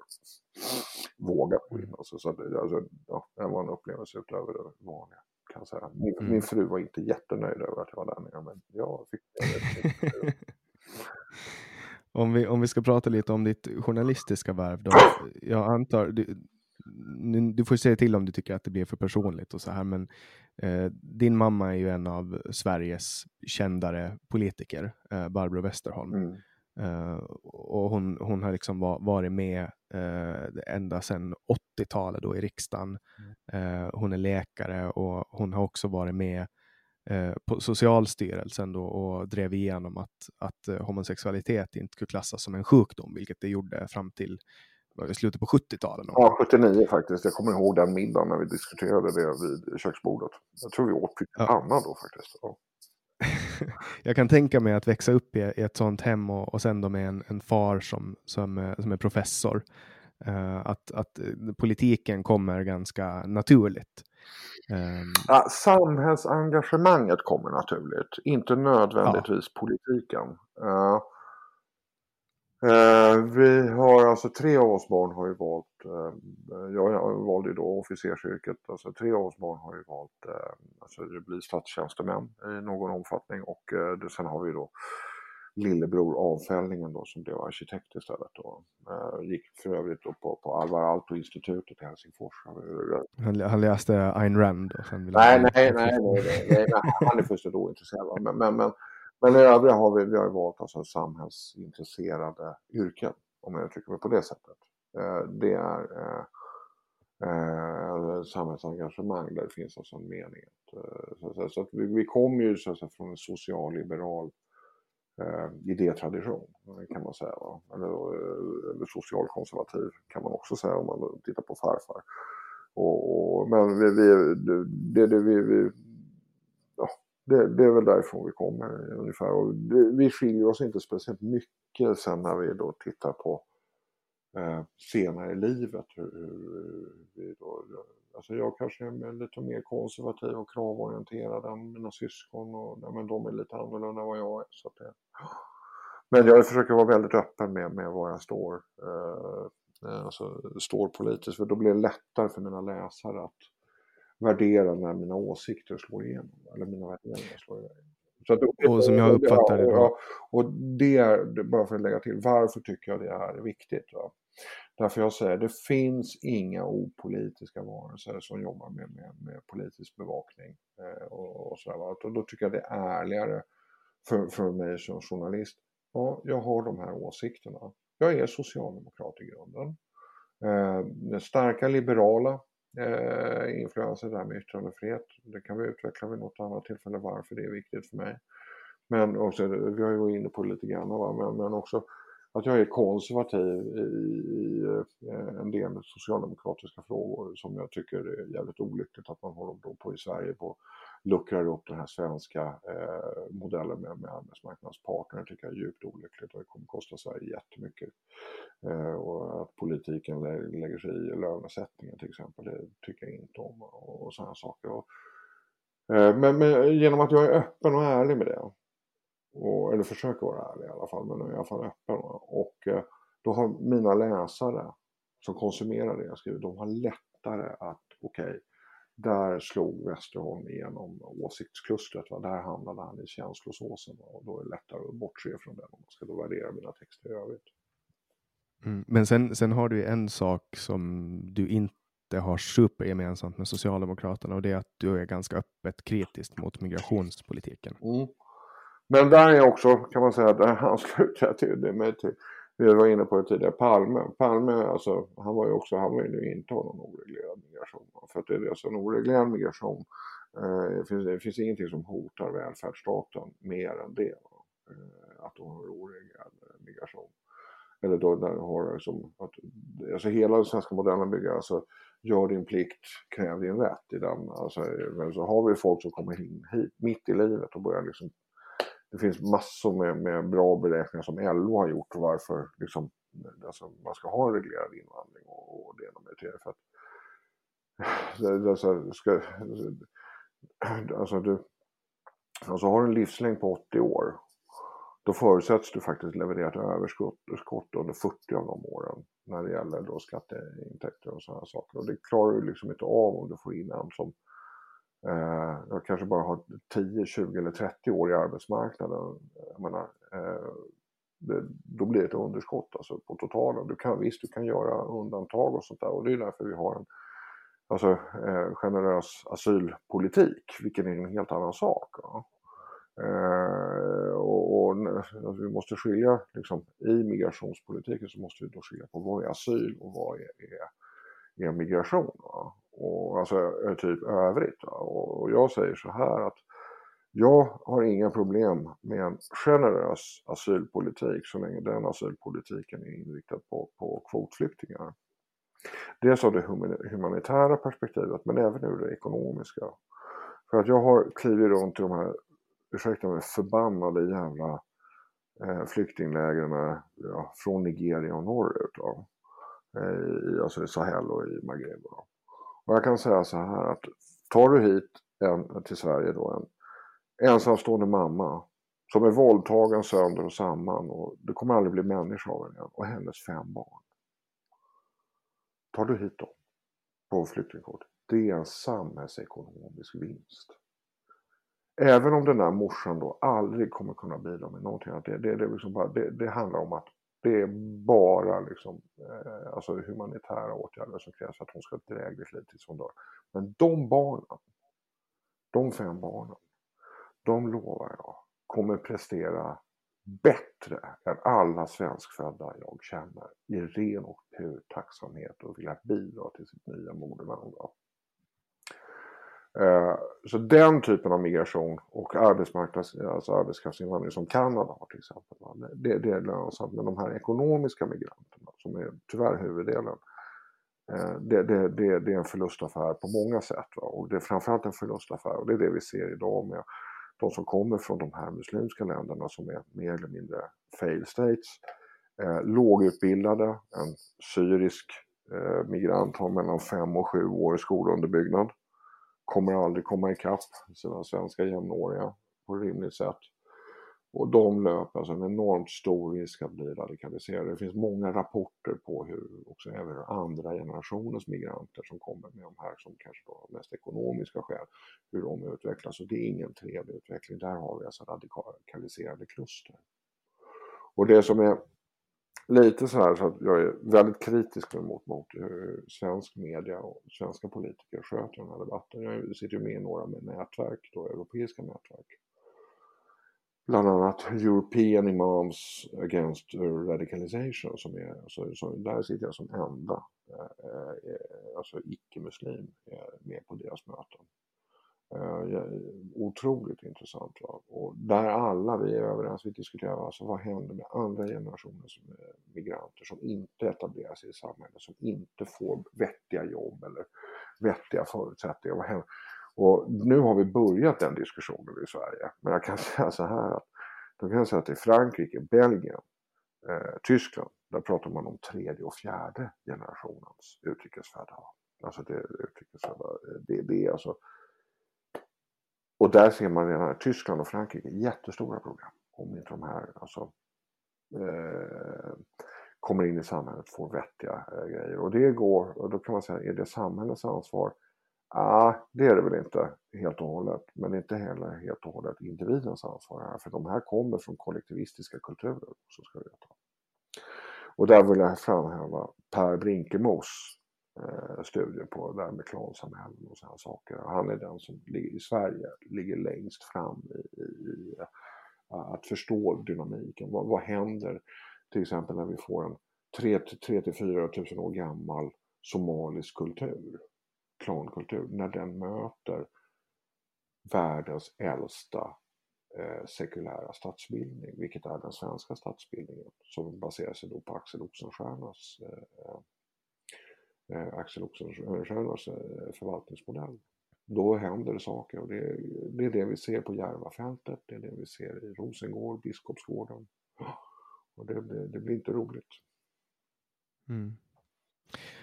B: Vågat gå in. Alltså, så det, alltså, ja, det var en upplevelse utöver det vanliga. Kan jag säga. Min, mm. min fru var inte jättenöjd över att jag var där nere men jag fick det.
A: om, vi, om vi ska prata lite om ditt journalistiska värv då. Jag antar, du, du får säga till om du tycker att det blir för personligt och så här, men eh, din mamma är ju en av Sveriges kändare politiker, eh, Barbro Westerholm. Mm. Uh, och hon, hon har liksom var, varit med uh, ända sedan 80-talet då i riksdagen. Mm. Uh, hon är läkare och hon har också varit med på Socialstyrelsen då och drev igenom att, att homosexualitet inte skulle klassas som en sjukdom, vilket det gjorde fram till i slutet på 70-talet.
B: Ja, 79 faktiskt. Jag kommer ihåg den middagen när vi diskuterade det vid köksbordet. Jag tror vi åt pyttipanna ja. då faktiskt. Ja.
A: jag kan tänka mig att växa upp i, i ett sånt hem och, och sen då med en, en far som, som, som är professor. Uh, att, att politiken kommer ganska naturligt.
B: Um, ja, samhällsengagemanget kommer naturligt, inte nödvändigtvis ja. politiken. Uh, Eh, vi har alltså tre av oss barn har ju valt, eh, jag valde ju då officersyrket, alltså tre av oss barn har ju valt eh, alltså bli statstjänstemän i någon omfattning och eh, det, sen har vi då lillebror avfällningen då som blev arkitekt istället. Då. Eh, gick för övrigt då på, på Alvar Aalto-institutet i Helsingfors.
A: Han, han läste Ayn Rand? Och sen
B: nej, nej, nej, nej, nej, nej, nej, han är fullständigt ointresserad. Men, men, men men i övriga har vi, vi har valt alltså samhällsintresserade yrken, om jag uttrycker mig på det sättet. Eh, det är eh, eh, samhällsengagemang där det finns alltså en mening. Eh, så, så att vi, vi kommer ju så att säga, från en socialliberal eh, idétradition kan man säga. Va? Eller, eller socialkonservativ kan man också säga om man tittar på farfar. Och, och men vi, vi, det, det, vi, vi, det, det, är väl därifrån vi kommer ungefär. Och det, vi skiljer oss inte speciellt mycket sen när vi då tittar på eh, senare i livet. Hur, hur vi då, alltså jag kanske är lite mer konservativ och kravorienterad än mina syskon. Och, ja, men de är lite annorlunda än vad jag är. Så det, men jag försöker vara väldigt öppen med, med var jag står. Eh, alltså, står politiskt. För då blir det lättare för mina läsare att värdera när mina åsikter slår igenom. Eller mina värderingar slår igenom.
A: Så att, och som jag uppfattar det
B: då. Och, och det är, bara för att lägga till, varför tycker jag det är viktigt? Va? Därför jag säger, det finns inga opolitiska varelser som jobbar med, med, med politisk bevakning. Eh, och, och, sådär? Och då tycker jag det är ärligare för, för mig som journalist. Ja, jag har de här åsikterna. Jag är socialdemokrat i grunden. Eh, starka liberala eh, influenser där med yttrandefrihet. Det kan vi utveckla vid något annat tillfälle varför det är viktigt för mig. Men också, vi har ju varit inne på det lite grann, va? Men, men också att jag är konservativ i, i eh, en del socialdemokratiska frågor som jag tycker är jävligt olyckligt att man håller på i Sverige på luckrar upp den här svenska eh, modellen med, med arbetsmarknadspartner. Det tycker jag är djupt olyckligt och det kommer kosta Sverige jättemycket. Eh, och att politiken lägger sig i lönesättningen till exempel, det tycker jag inte om och, och sådana saker. Och, eh, men, men genom att jag är öppen och ärlig med det och, eller försöker vara ärlig i alla fall, men i alla fall öppen. Och eh, då har mina läsare som konsumerar det jag skriver, de har lättare att, okej, okay, där slog Westerholm igenom åsiktsklustret. Va? Där hamnade han i känslosåsen och då är det lättare att bortse från den om man ska då värdera mina texter i övrigt.
A: Mm. Men sen, sen har du en sak som du inte har supergemensamt med Socialdemokraterna och det är att du är ganska öppet kritisk mot migrationspolitiken.
B: Mm. Men där är också, kan man säga, där ansluter jag till det med till, vi var inne på det tidigare, Palme. Palme, alltså, han var ju också, han vill ju inte ha någon oreglerad migration. För att det är alltså en oreglerad migration, eh, det, finns, det finns ingenting som hotar välfärdsstaten mer än det. Eh, att de har oreglerad migration. Eller då när har liksom, att, alltså hela den svenska modellen bygger alltså, gör din plikt, kräv din rätt i den. Alltså, men så har vi folk som kommer in hit mitt i livet och börjar liksom det finns massor med, med bra beräkningar som LO har gjort varför liksom, alltså, man ska ha en reglerad invandring och, och det ena med det. För att, alltså, ska, alltså, du, alltså har du en livslängd på 80 år då förutsätts du faktiskt leverera ett överskott under 40 av de åren när det gäller då skatteintäkter och sådana saker. Och det klarar du liksom inte av om du får in en som Eh, jag kanske bara har 10, 20 eller 30 år i arbetsmarknaden. Jag menar, eh, det, då blir det ett underskott alltså, på totalen. Du kan, visst, du kan göra undantag och sånt där och det är därför vi har en alltså, eh, generös asylpolitik, vilket är en helt annan sak. Ja. Eh, och, och alltså, vi måste skilja, liksom, i migrationspolitiken så måste vi då skilja på vad är asyl och vad är, är, är migration. Va? Och alltså typ övrigt. Och jag säger så här att jag har inga problem med en generös asylpolitik så länge den asylpolitiken är inriktad på, på kvotflyktingar. Dels av det humanitära perspektivet men även ur det ekonomiska. För att jag har klivit runt i de här, ursäkta mig, förbannade jävla eh, flyktinglägren ja, från Nigeria och norrut. Då. Eh, I, alltså i Sahel och i Maghreb. Då. Och jag kan säga så här att tar du hit en, till Sverige då en ensamstående mamma som är våldtagen sönder och samman och det kommer aldrig bli människa av henne och hennes fem barn. Tar du hit dem på flyktingkort, det är en samhällsekonomisk vinst. Även om den där morsan då aldrig kommer kunna bidra med någonting. Det, det, det, liksom bara, det, det handlar om att det är bara liksom, eh, alltså humanitära åtgärder som krävs för att hon ska ha ett drägligt liv tills hon dör. Men de barnen, de fem barnen, de lovar jag kommer prestera bättre än alla svenskfödda jag känner i ren och pur tacksamhet och vilja bidra till sitt nya moderland. Eh, så den typen av migration och arbetsmarknads, alltså arbetskraftsinvandring som Kanada har till exempel, det, det är lönsamt. Men de här ekonomiska migranterna som är tyvärr huvuddelen, eh, det, det, det, det är en förlustaffär på många sätt. Va? Och det är framförallt en förlustaffär och det är det vi ser idag med de som kommer från de här muslimska länderna som är mer eller mindre fail states. Eh, lågutbildade, en syrisk eh, migrant har mellan fem och sju år i skolunderbyggnad kommer aldrig komma ikapp sina svenska jämnåriga på rimligt sätt. Och de löper alltså en enormt stor risk att bli radikaliserade. Det finns många rapporter på hur också även andra generationens migranter som kommer med de här som kanske då har mest ekonomiska skäl, hur de utvecklas. Och det är ingen trevlig utveckling. Där har vi alltså radikaliserade kluster. Och det som är lite så här så att jag är väldigt kritisk mot, mot hur svensk media och svenska politiker sköter den här debatten. Jag sitter ju med i några med nätverk, då, europeiska nätverk. Bland annat European Imams Against Radicalization som är, alltså, så där sitter jag som enda eh, eh, alltså icke-muslim eh, med på deras möten. Eh, otroligt intressant. lag. Och där alla vi är överens, vi diskuterar alltså vad händer med andra generationens migranter som inte etablerar sig i samhället, som inte får vettiga jobb eller vettiga förutsättningar. Och nu har vi börjat den diskussionen i Sverige. Men jag kan säga så här att, då kan jag säga att i Frankrike, Belgien, eh, Tyskland, där pratar man om tredje och fjärde generationens utrikesfödda. Alltså det, utrikesfödda, eh, det, det är alltså och där ser man redan att Tyskland och Frankrike jättestora problem om inte de här alltså, eh, kommer in i samhället, får vettiga eh, grejer. Och det går, och då kan man säga, är det samhällets ansvar? Ja, ah, det är det väl inte helt och hållet, men inte heller helt och hållet individens ansvar här, för de här kommer från kollektivistiska kulturer, så ska vi ta. Och där vill jag framhäva Per Brinkemos eh, studier på det här med klansamhällen och sådana saker. Han är den som i Sverige ligger längst fram i, i, i eh, att förstå dynamiken. Vad, vad händer till exempel när vi får en 3-4 tusen år gammal somalisk kultur, klankultur, när den möter världens äldsta eh, sekulära statsbildning, vilket är den svenska statsbildningen som baserar sig då på Axel Oxenstiernas eh, eh Axel Oxenstiernas eh, förvaltningsmodell. Då händer det saker och det, det är det vi ser på Järvafältet, det är det vi ser i Rosengård, Biskopsgården. Och det, det, det blir inte roligt.
A: Mm.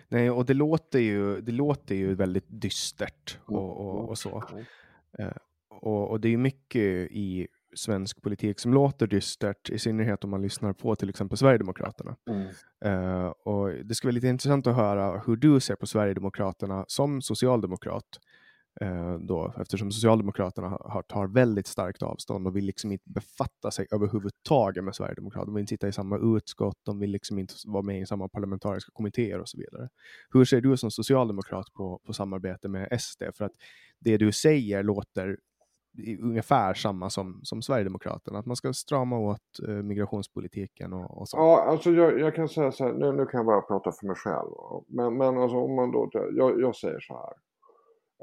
A: Nej, och det låter ju, det låter ju väldigt dystert och, och, och så. Eh, och, och, det är mycket i svensk politik som låter dystert, i synnerhet om man lyssnar på till exempel Sverigedemokraterna. Mm. Uh, och det skulle vara lite intressant att höra hur du ser på Sverigedemokraterna som socialdemokrat. Uh, då, eftersom Socialdemokraterna har, tar väldigt starkt avstånd och vill liksom inte befatta sig överhuvudtaget med Sverigedemokraterna. De vill inte sitta i samma utskott, de vill liksom inte vara med i samma parlamentariska kommittéer och så vidare. Hur ser du som socialdemokrat på, på samarbete med SD? För att det du säger låter ungefär samma som, som Sverigedemokraterna, att man ska strama åt eh, migrationspolitiken och, och så.
B: Ja, alltså jag, jag, kan säga så här, nu, nu kan jag bara prata för mig själv. Men, men alltså om man då, jag, jag säger så här.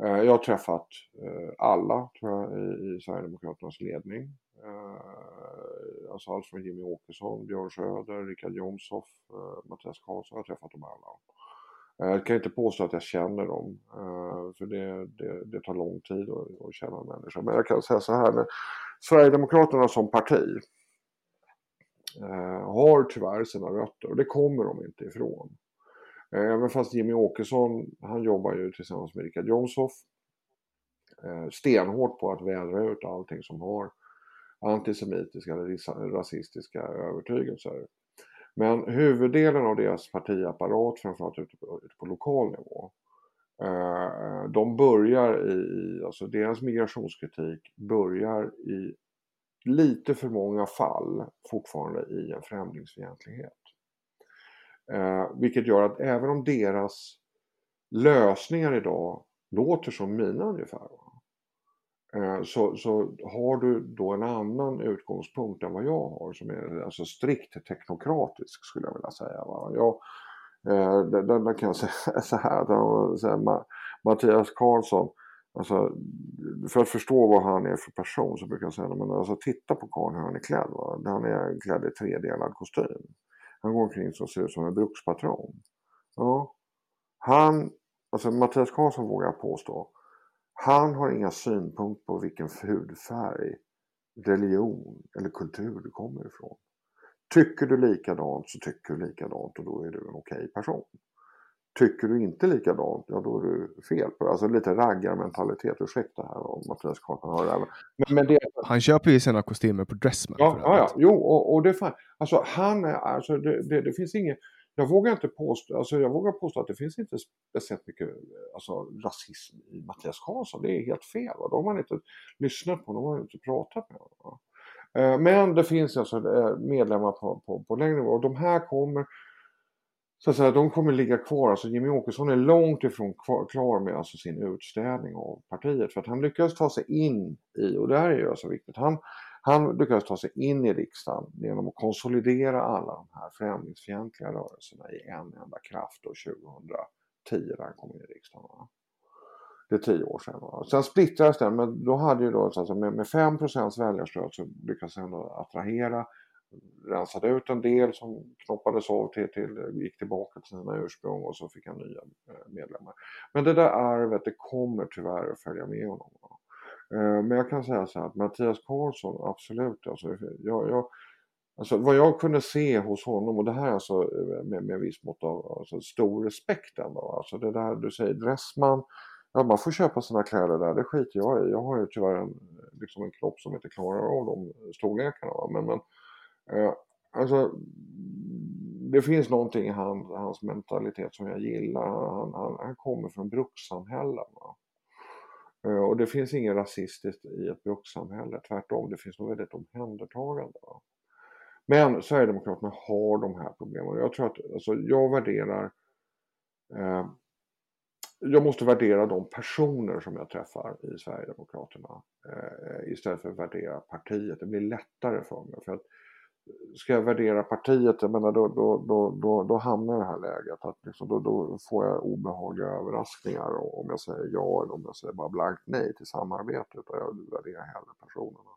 B: Eh, jag har träffat eh, alla, tror jag, i, i Sverigedemokraternas ledning. Eh, alltså allt från Jimmy Åkesson, Björn Söder, Richard Jomshof, eh, Mattias Karlsson, jag har träffat dem alla. Eh, jag kan inte påstå att jag känner dem, eh, för det, det, det tar lång tid att, att känna människor. Men jag kan säga så här, Sverigedemokraterna som parti eh, har tyvärr sina rötter och det kommer de inte ifrån. Även fast Jimmy Åkesson, han jobbar ju tillsammans med Richard Jomshof stenhårt på att vädra ut allting som har antisemitiska eller rasistiska övertygelser. Men huvuddelen av deras partiapparat, framförallt ute på, ute på lokal nivå, eh, de börjar i, alltså deras migrationskritik börjar i lite för många fall fortfarande i en främlingsfientlighet. Eh, vilket gör att även om deras lösningar idag låter som mina ungefär, Va? Eh, så, så har du då en annan utgångspunkt än vad jag har som är alltså strikt teknokratisk skulle jag vilja säga. Va? Jag, eh, där, där kan jag säga så här, att, Mattias Karlsson, alltså, för att förstå vad han är för person så brukar jag säga, men alltså, titta på Karl hur han är klädd. Va? Han är klädd i tredelad kostym. Han går omkring som ser ut som en brukspatron. Ja. Han, alltså Mattias Karlsson vågar jag påstå, han har inga synpunkter på vilken hudfärg, religion eller kultur du kommer ifrån. Tycker du likadant så tycker du likadant och då är du en okej okay person. Tycker du inte likadant, ja då är du fel. På, alltså lite raggarmentalitet, ursäkta här om Mattias Karlsson hör det här.
A: Men, men det... Han köper ju sina kostymer på Dressman.
B: Ja, ja, ja, jo och, och det är fan, alltså han är, alltså det, det, det finns inget jag vågar inte påstå, alltså jag vågar påstå att det finns inte speciellt mycket alltså, rasism i Mattias Karlsson. Det är helt fel. Va? De har man inte lyssnat på, de har inte pratat med honom. Eh, men det finns alltså eh, medlemmar på, på, på längre nivå och de här kommer så att säga, de kommer ligga kvar. Alltså Jimmy Åkesson är långt ifrån kvar, klar med alltså sin utstädning av partiet. För att han lyckas ta sig in i, och det här är ju alltså viktigt, han, han lyckades ta sig in i riksdagen genom att konsolidera alla de här främlingsfientliga rörelserna i en enda kraft då 2010 när han kom in i riksdagen. Det är tio år sedan. Va? Sen splittrades den, men då hade ju då alltså med, med 5% väljarstöd så lyckades den attrahera rensade ut en del som knoppades av till, till, gick tillbaka till sina ursprung och så fick han nya eh, medlemmar. Men det där arvet det kommer tyvärr att följa med honom. Eh, Eh, men jag kan säga så här att Mattias Karlsson, absolut, alltså, jag, jag, alltså, vad jag kunde se hos honom, och det här alltså eh, med, med viss mått av alltså, stor respekt ändå, alltså det där du säger, Dressman, ja man får köpa sina kläder där, det skiter jag i. Jag har ju tyvärr en, liksom en kropp som inte klarar av de storlekarna. Va? Men, men Eh, alltså, det finns någonting i han, hans mentalitet som jag gillar. Han, han, han kommer från brukssamhällen. va. Eh, och det finns inget rasistiskt i ett brukssamhälle. Tvärtom, det finns nog väldigt omhändertagande. Va? Men Sverigedemokraterna har de här problemen. Jag tror att, alltså, jag värderar eh, jag måste värdera de personer som jag träffar i Sverigedemokraterna eh, istället för att värdera partiet. Det blir lättare för mig. För att ska jag värdera partiet, jag menar då, då, då, då, då hamnar jag i det här läget att liksom, då, då får jag obehagliga överraskningar om jag säger ja eller om jag säger bara blankt nej till samarbete. Utan jag värderar hellre personerna.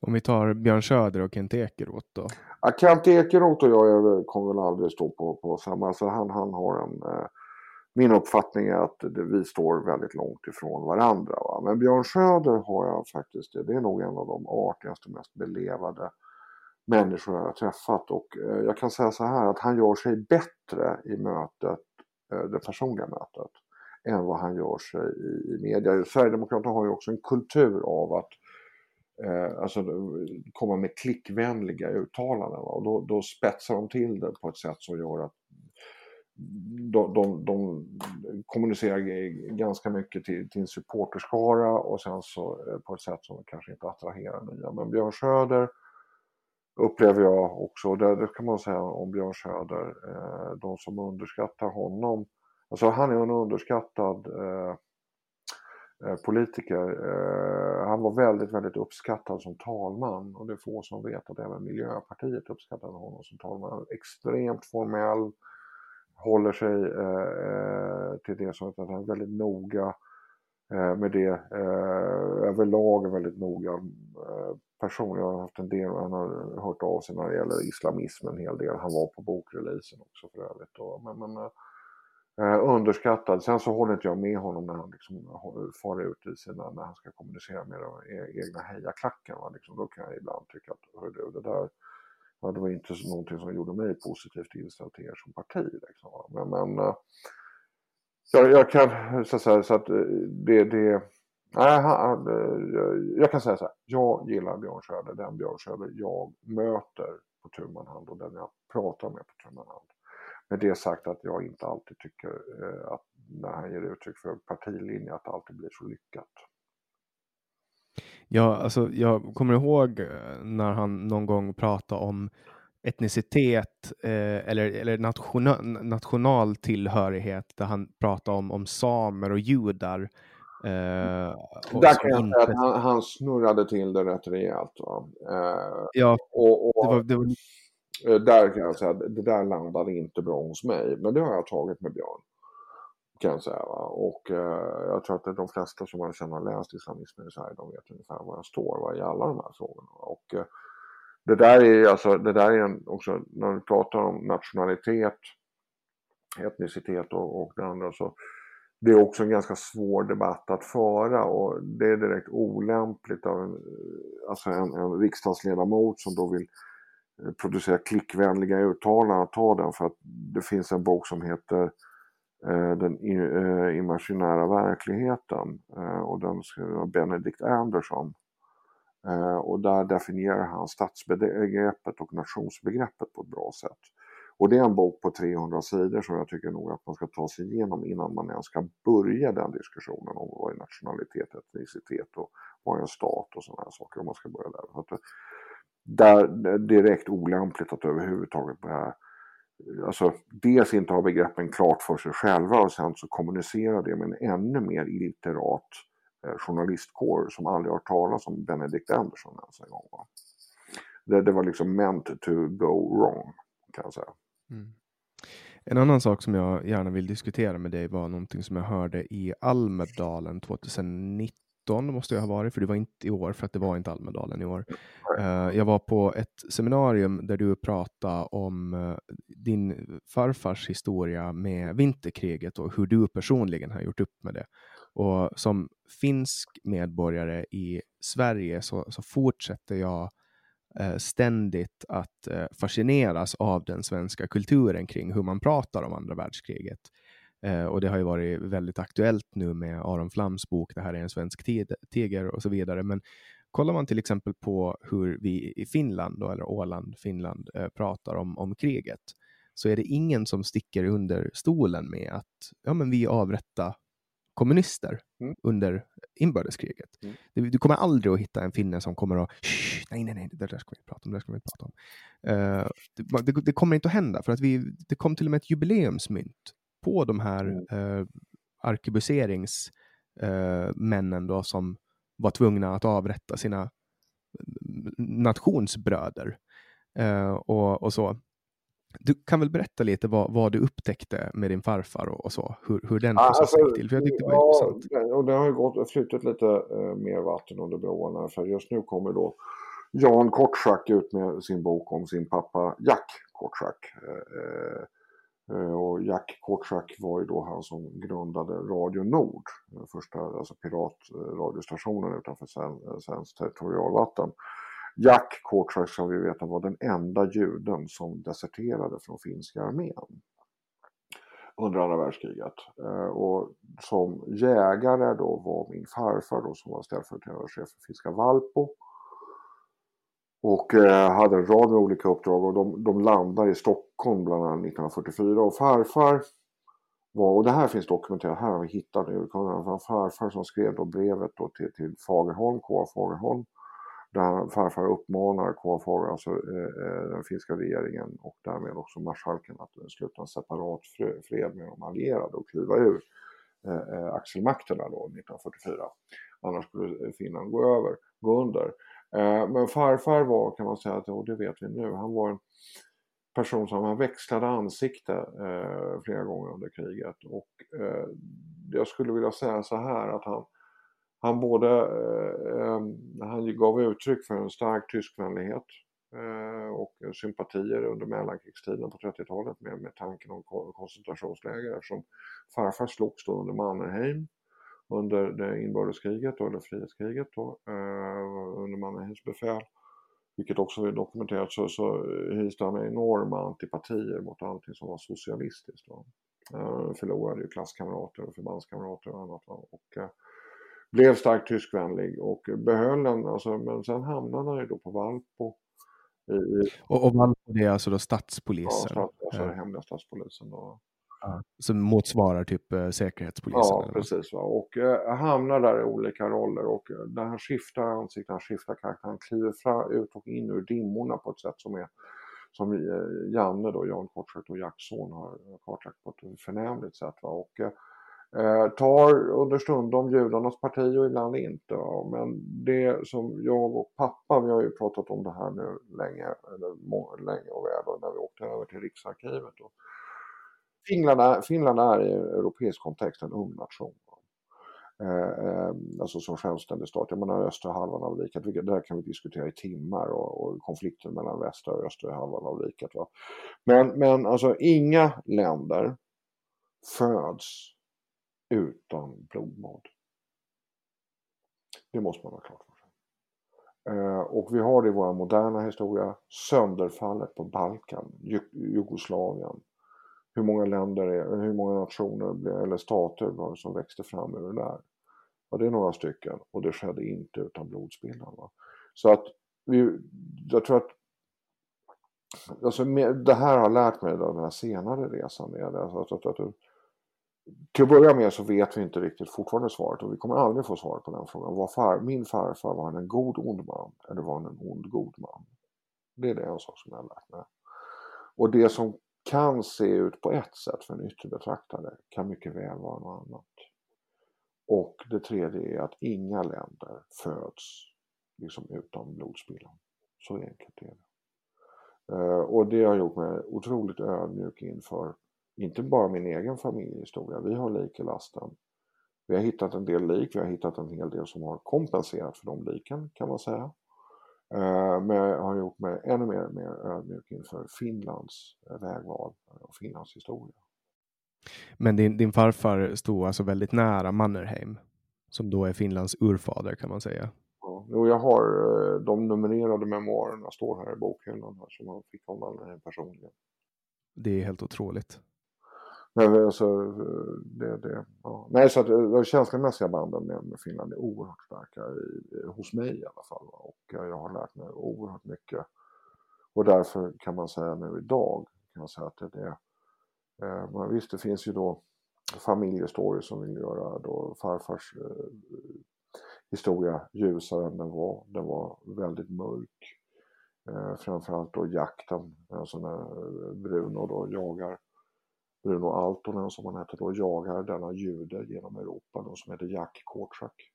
A: Om vi tar Björn Söder och Kent Ekeroth då?
B: Ja, Kent Ekeroth och jag kommer väl aldrig stå på, på samma, alltså han, han har en eh, min uppfattning är att vi står väldigt långt ifrån varandra. Va? Men Björn Söder har jag faktiskt, det är nog en av de artigaste, mest belevade människor jag har träffat och eh, jag kan säga så här att han gör sig bättre i mötet, eh, det personliga mötet, än vad han gör sig i, i media. Sverigedemokraterna har ju också en kultur av att eh, alltså, komma med klickvänliga uttalanden och då, då spetsar de till det på ett sätt som gör att de, de, de kommunicerar ganska mycket till, till en supporterskara och sen så eh, på ett sätt som kanske inte attraherar nya. Men Björn Söder upplever jag också, och det, det kan man säga om Björn Söder, eh, de som underskattar honom, alltså han är en underskattad eh, eh, politiker. Eh, han var väldigt, väldigt uppskattad som talman och det är få som vet att även Miljöpartiet uppskattade honom som talman. Extremt formell, håller sig eh, eh, till det som att han är väldigt noga eh, med det. överlag är väldigt noga person. Jag har haft en del, han har hört av sig när det gäller islamism en hel del. Han var på bokreleasen också för övrigt. Och, Men, men eh, eh underskattad. Sen så håller inte jag med honom när han liksom far ut i sina, när han ska kommunicera med den e-, egna hejaklacken. Liksom. Då kan jag ibland tycka att, hör du, det där ja, det var inte någonting som gjorde mig positivt inställd till er som parti. Liksom. Men, men eh, jag, jag kan, så att säga, så att eh, det, det Nej, han, eh, jag kan säga så här. Jag gillar Björn Söder, den Björn Söder jag möter på tu hand och den jag pratar med på tu hand. Med det sagt att jag inte alltid tycker eh, att när han ger uttryck för partilinje att det alltid blir så lyckat.
A: Ja, alltså jag kommer ihåg eh, när han någon gång pratade om etnicitet eh, eller, eller national, national tillhörighet där han pratade om, om samer och judar
B: Eh, där kan jag inte... säga att han, han, snurrade till det rätt rejält.
A: Eh, ja, och, och, det var, det var...
B: Eh, där kan jag säga att det där landade inte bra hos mig. Men det har jag tagit med Björn. Kan jag säga. Va? Och eh, jag tror att de flesta som har läst islamismen i Sverige, de vet ungefär var jag står va, i alla de här frågorna. Och eh, det där är alltså, det där är en, också, när vi pratar om nationalitet, etnicitet och, och det andra så det är också en ganska svår debatt att föra och det är direkt olämpligt av en, alltså en, en riksdagsledamot som då vill eh, producera klickvänliga uttalanden att ta den för att det finns en bok som heter eh, Den eh, imaginära verkligheten eh, och den skriver Benedict Anderson. Eh, och där definierar han statsbegreppet och nationsbegreppet på ett bra sätt. Och det är en bok på 300 sidor som jag tycker nog att man ska ta sig igenom innan man ens ska börja den diskussionen om vad är nationalitet, etnicitet och vad är en stat och sådana här saker om man ska börja där. Så att eh, det, det är direkt olämpligt att överhuvudtaget börja Alltså dels inte ha begreppen klart för sig själva och sen så kommunicera det med en ännu mer illiterat eh, journalistkår som aldrig har talat om Benedict Anderson ens en gång. Det, det var liksom meant to go wrong kan jag säga. Mm.
A: En annan sak som jag gärna vill diskutera med dig var någonting som jag hörde i Almedalen 2019 måste jag ha varit, för det var inte i år, för att det var inte Almedalen i år. Uh, jag var på ett seminarium där du pratade om uh, din farfars historia med vinterkriget och hur du personligen har gjort upp med det. Och som finsk medborgare i Sverige så, så fortsätter jag Eh, ständigt att eh, fascineras av den svenska kulturen kring hur man pratar om andra världskriget. Eh, och det har ju varit väldigt aktuellt nu med Aron Flams bok Det här är en svensk tiger och så vidare. Men kollar man till exempel på hur vi i Finland, då, eller Åland, Finland, pratar om, om kriget, så är det ingen som sticker under stolen med att ja, men vi avrättade kommunister mm. under inbördeskriget. Mm. Du, du, kommer aldrig att hitta en finne som kommer att nej, nej, nej, det där ska vi inte prata om. Det, ska vi inte prata om. Uh, det, det, det, kommer inte att hända för att vi, det kom till och med ett jubileumsmynt på de här mm. eh, arkebuseringsmännen eh, då som var tvungna att avrätta sina nationsbröder eh, och, och så. Du kan väl berätta lite vad, vad du upptäckte med din farfar och, och så, hur, hur den processen alltså, gick till? För jag tyckte det var ja, intressant.
B: Och det har ju gått, flutit lite eh, mer vatten under broarna, för just nu kommer då Jan Kortschak ut med sin bok om sin pappa Jack Kortschak. Eh, eh Eh, och Jack Kortschak var ju då han som grundade Radio Nord, den första alltså piratradiostationen utanför svenskt territorialvatten. Jack Kortschak som vi vet var den enda juden som deserterade från finska armén under andra världskriget. Eh, och som jägare då var min farfar då som var ställföreträdande chef för finska Valpo och eh, hade en rad med olika uppdrag och de, de landade i Stockholm bland annat 1944 och farfar var, och det här finns dokumenterat, här har vi hittat det, det var farfar som skrev då brevet då till, till Fagerholm, K.A. Fagerholm där farfar uppmanar KFOR, alltså eh, eh, den finska regeringen och därmed också marskalken att sluta en separat fred med de allierade och kliva ur eh, eh axelmakterna då 1944. Annars skulle Finland gå över, gå under. Eh, men farfar var, kan man säga, och det vet vi nu, han var en person som han växlade ansikte eh, flera gånger under kriget. Och eh, jag skulle vilja säga så här att han, han både eh, eh, han gav uttryck för en stark tyskvänlighet eh, och sympatier under mellankrigstiden på 30-talet med, med tanken om koncentrationsläger eftersom farfar slogs då under Mannerheim under det inbördeskriget, eller frihetskriget då, eh, under Mannerheims befäl. Vilket också är dokumenterat så, så hyste han enorma antipatier mot allting som var socialistiskt. Då. Eh, förlorade ju klasskamrater och förbandskamrater och annat. Va? Och, eh, blev starkt tyskvänlig och behöll den, alltså, men sen hamnade han ju då på Valpo.
A: I, och, och Valpo det är alltså då statspolisen? Ja,
B: stats, alltså den hemliga statspolisen. Då.
A: Som motsvarar typ eh, Säkerhetspolisen?
B: Ja, precis. Va? Och eh, hamnar där i olika roller och eh, när han skiftar ansikte, han skiftar karaktär, han kliver fram, ut och in ur dimmorna på ett sätt som är som eh, Janne då, Jan Kortschakt och Jacks son har kartlagt på ett förnämligt sätt. Va? Och, eh, Eh, tar understundom judarnas parti och ibland inte. Ja, Men det som jag och pappa, vi har ju pratat om det här nu länge, eller länge och väl, när vi åkte över till Riksarkivet. Och, Finland är, Finland är i europeisk kontext en ung nation. Eh, eh, alltså som självständig stat. Jag menar östra halvan av riket, det där kan vi diskutera i timmar och, och konflikten mellan västra och östra halvan av riket. Va? Men, men alltså inga länder föds utan blodbad. Det måste man ha klart för sig. Eh, och vi har det i vår moderna historia, sönderfallet på Balkan, Jugoslavien, hur många länder, hur många nationer eller stater var det som växte fram ur det där. Ja, det är några stycken och det skedde inte utan blodspillan. Va? Så att vi, jag tror att alltså, det här har lärt mig av den här senare resan. Med, alltså, att, att, att, till att börja med så vet vi inte riktigt fortfarande svaret och vi kommer aldrig få svar på den frågan. Var far, min farfar, var han en god ond man eller var han en ond god man? Det är det en sak som jag har lärt mig. Och det som kan se ut på ett sätt för en yttre betraktare kan mycket väl vara något annat. Och det tredje är att inga länder föds liksom utan blodspillan. Så enkelt är det. Eh, och det har gjort mig otroligt ödmjuk inför inte bara min egen familjehistoria, vi har lik i lasten. Vi har hittat en del lik, vi har hittat en hel del som har kompenserat för de liken kan man säga. Eh, men jag har gjort mig ännu mer, mer ödmjuk inför Finlands eh, vägval och Finlands historia.
A: Men din, din farfar stod alltså väldigt nära Mannerheim, som då är Finlands urfader kan man säga.
B: Ja, jag har eh, de numrerade memoarerna står här i bokhyllan här som han fick av Mannerheim personligen.
A: Det är helt otroligt.
B: Men eh, alltså, eh, det, det, ja. Nej, så att eh, de känslomässiga banden med, med Finland är oerhört starka, i, hos mig i alla fall. Och jag har lärt mig oerhört mycket. Och därför kan man säga nu idag, kan man säga att det är Eh, men visst, det finns ju då familjestories som vill göra då farfars eh, historia ljusare än den var. Den var väldigt mörk. Eh, framförallt då jakten, alltså när Bruno då jagar Bruno Altonen som han hette då jagar denna jude genom Europa då, som heter Jack Kortrak.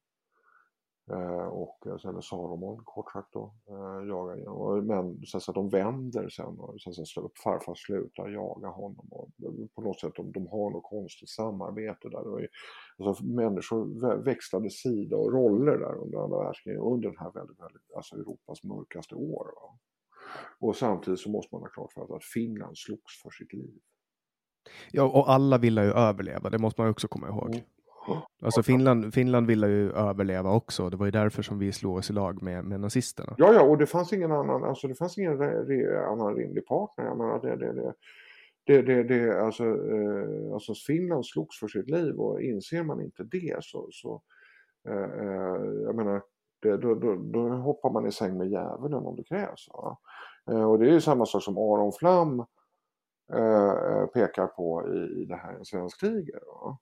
B: Eh, och, eh, eller Salomon Kortrak då, eh, jagar genom. Men så att de vänder sen och så att farfar slutar jaga honom. Och eh, på något sätt de, de har något konstigt samarbete där. Alltså, människor växlade sida och roller där under andra världskriget under den här väldigt, väldigt, alltså Europas mörkaste år. Va? Och samtidigt så måste man ha klart för sig att Finland slogs för sitt liv.
A: Ja, och alla ville ju överleva, det måste man också komma ihåg. Mm. Alltså Finland, Finland ville ju överleva också. Det var ju därför som vi slog oss i lag med, med nazisterna.
B: Ja, ja, och det fanns ingen annan, alltså det fanns ingen re, re, annan rimlig partner. Jag menar, det, det, det, det, det, det alltså, eh, alltså Finland slogs för sitt liv och inser man inte det så, så eh, eh jag menar, det, då, då, då, hoppar man i säng med djävulen om det krävs. Eh, och det är ju samma sak som Aron Flam pekar på i, i det här Svenskriget. Va?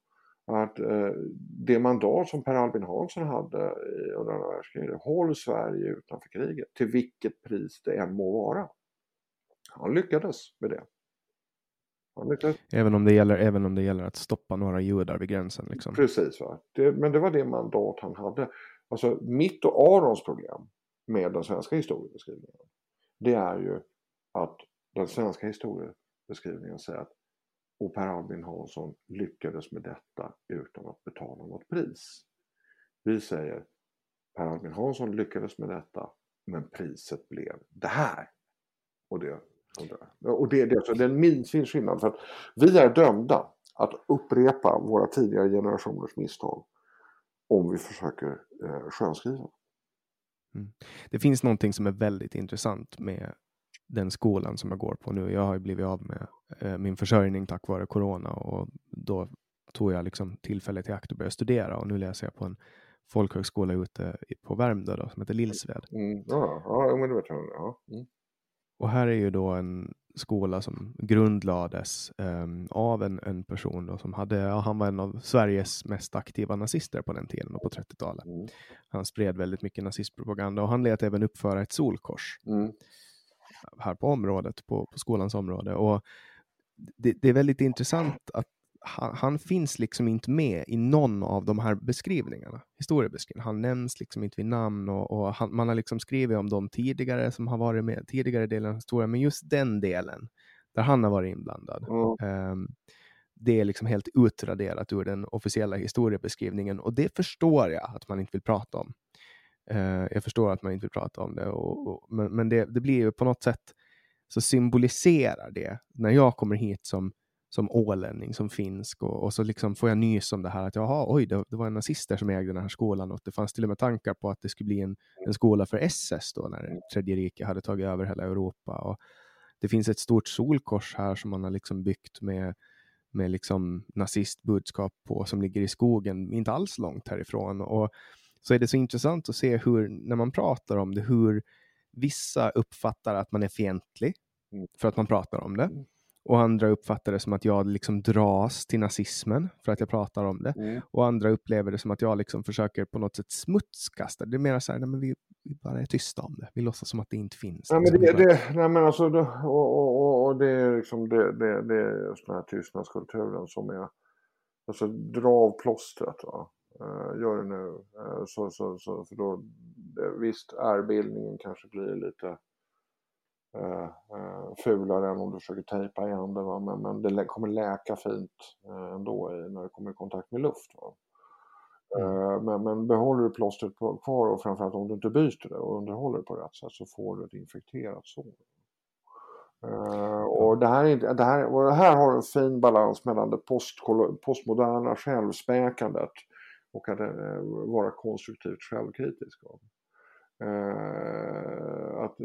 B: att eh, det mandat som Per Albin Hansson hade under andra världskriget, håll Sverige utanför kriget till vilket pris det än må vara. Han lyckades med det.
A: Även, om det gäller, även om det gäller att stoppa några judar vid gränsen. Liksom.
B: Precis, va? Det, men det var det mandat han hade. Alltså mitt och Arons problem med den svenska historiebeskrivningen det är ju att den svenska beskrivningen säger att och Per Albin Hansson lyckades med detta utan att betala något pris. Vi säger Per Albin Hansson lyckades med detta men priset blev det här. Och det, och det, det, alltså, det är en milsvid skillnad för att vi är dömda att upprepa våra tidigare generationers misstag om vi försöker eh, skönskriva.
A: Mm. Det finns någonting som är väldigt intressant med den skolan som jag går på nu. Jag har ju blivit av med eh, min försörjning tack vare corona och då tog jag liksom tillfället i akt och började studera och nu läser jag på en folkhögskola ute på Värmdö då, som heter Lillsved.
B: Mm, ja, ja, men det vet jag. Ja. Mm.
A: Och här är ju då en skola som grundlades um, av en, en person då, som hade, ja, han var en av Sveriges mest aktiva nazister på den tiden och på 30-talet. Mm. Han spred väldigt mycket nazistpropaganda och han lät även uppföra ett solkors. Mm här på området, på, på skolans område. Och det, det är väldigt intressant att han, han, finns liksom inte med i någon av de här beskrivningarna, historiebeskrivningarna. Han nämns liksom inte vid namn och, och han, man har liksom skrivit om de tidigare som har varit med, tidigare delen av historien, men just den delen där han har varit inblandad. Mm. Um, det är liksom helt utraderat ur den officiella historiebeskrivningen och det förstår jag att man inte vill prata om. Eh, jag förstår att man inte vill prata om det, och, och, men, men det, det, blir ju på något sätt så symboliserar det när jag kommer hit som, som ålänning, som finsk och, och så liksom får jag nys om det här att jaha, oj, det, det var nazister som ägde den här skolan och det fanns till och med tankar på att det skulle bli en, en skola för SS då när Tredje riket hade tagit över hela Europa. Och det finns ett stort solkors här som man har liksom byggt med med liksom nazistbudskap på som ligger i skogen, inte alls långt härifrån. Och så är det så intressant att se hur, när man pratar om det, hur vissa uppfattar att man är fientlig mm. för att man pratar om det. Mm. Och andra uppfattar det som att jag liksom dras till nazismen för att jag pratar om det. Mm. Och andra upplever det som att jag liksom försöker på något sätt smutskasta. Det är mer så här, nej, men vi, vi bara är tysta om det. Vi låtsas som att det inte finns.
B: Nej, men det, det, nej, men alltså, det, och, och, och, det är liksom det, det, det är just den här tystnadskulturen som är, alltså dra av plåstret. Va? Uh, gör det nu. Uh, så, så, så, för då, visst, ärrbildningen kanske blir lite eh, eh, fulare än om du försöker tejpa igen det. Va? Men, men det kommer läka fint eh, ändå i, när det kommer i kontakt med luft. Mm. Men, men behåller du plåstret kvar och framförallt om du inte byter det och underhåller det på rätt sätt så får du ett infekterat sår. Uh, och det här, är, det, här, och det här har en fin balans mellan det post, postmoderna självspäkandet och att eh, vara konstruktivt självkritisk. Uh, att,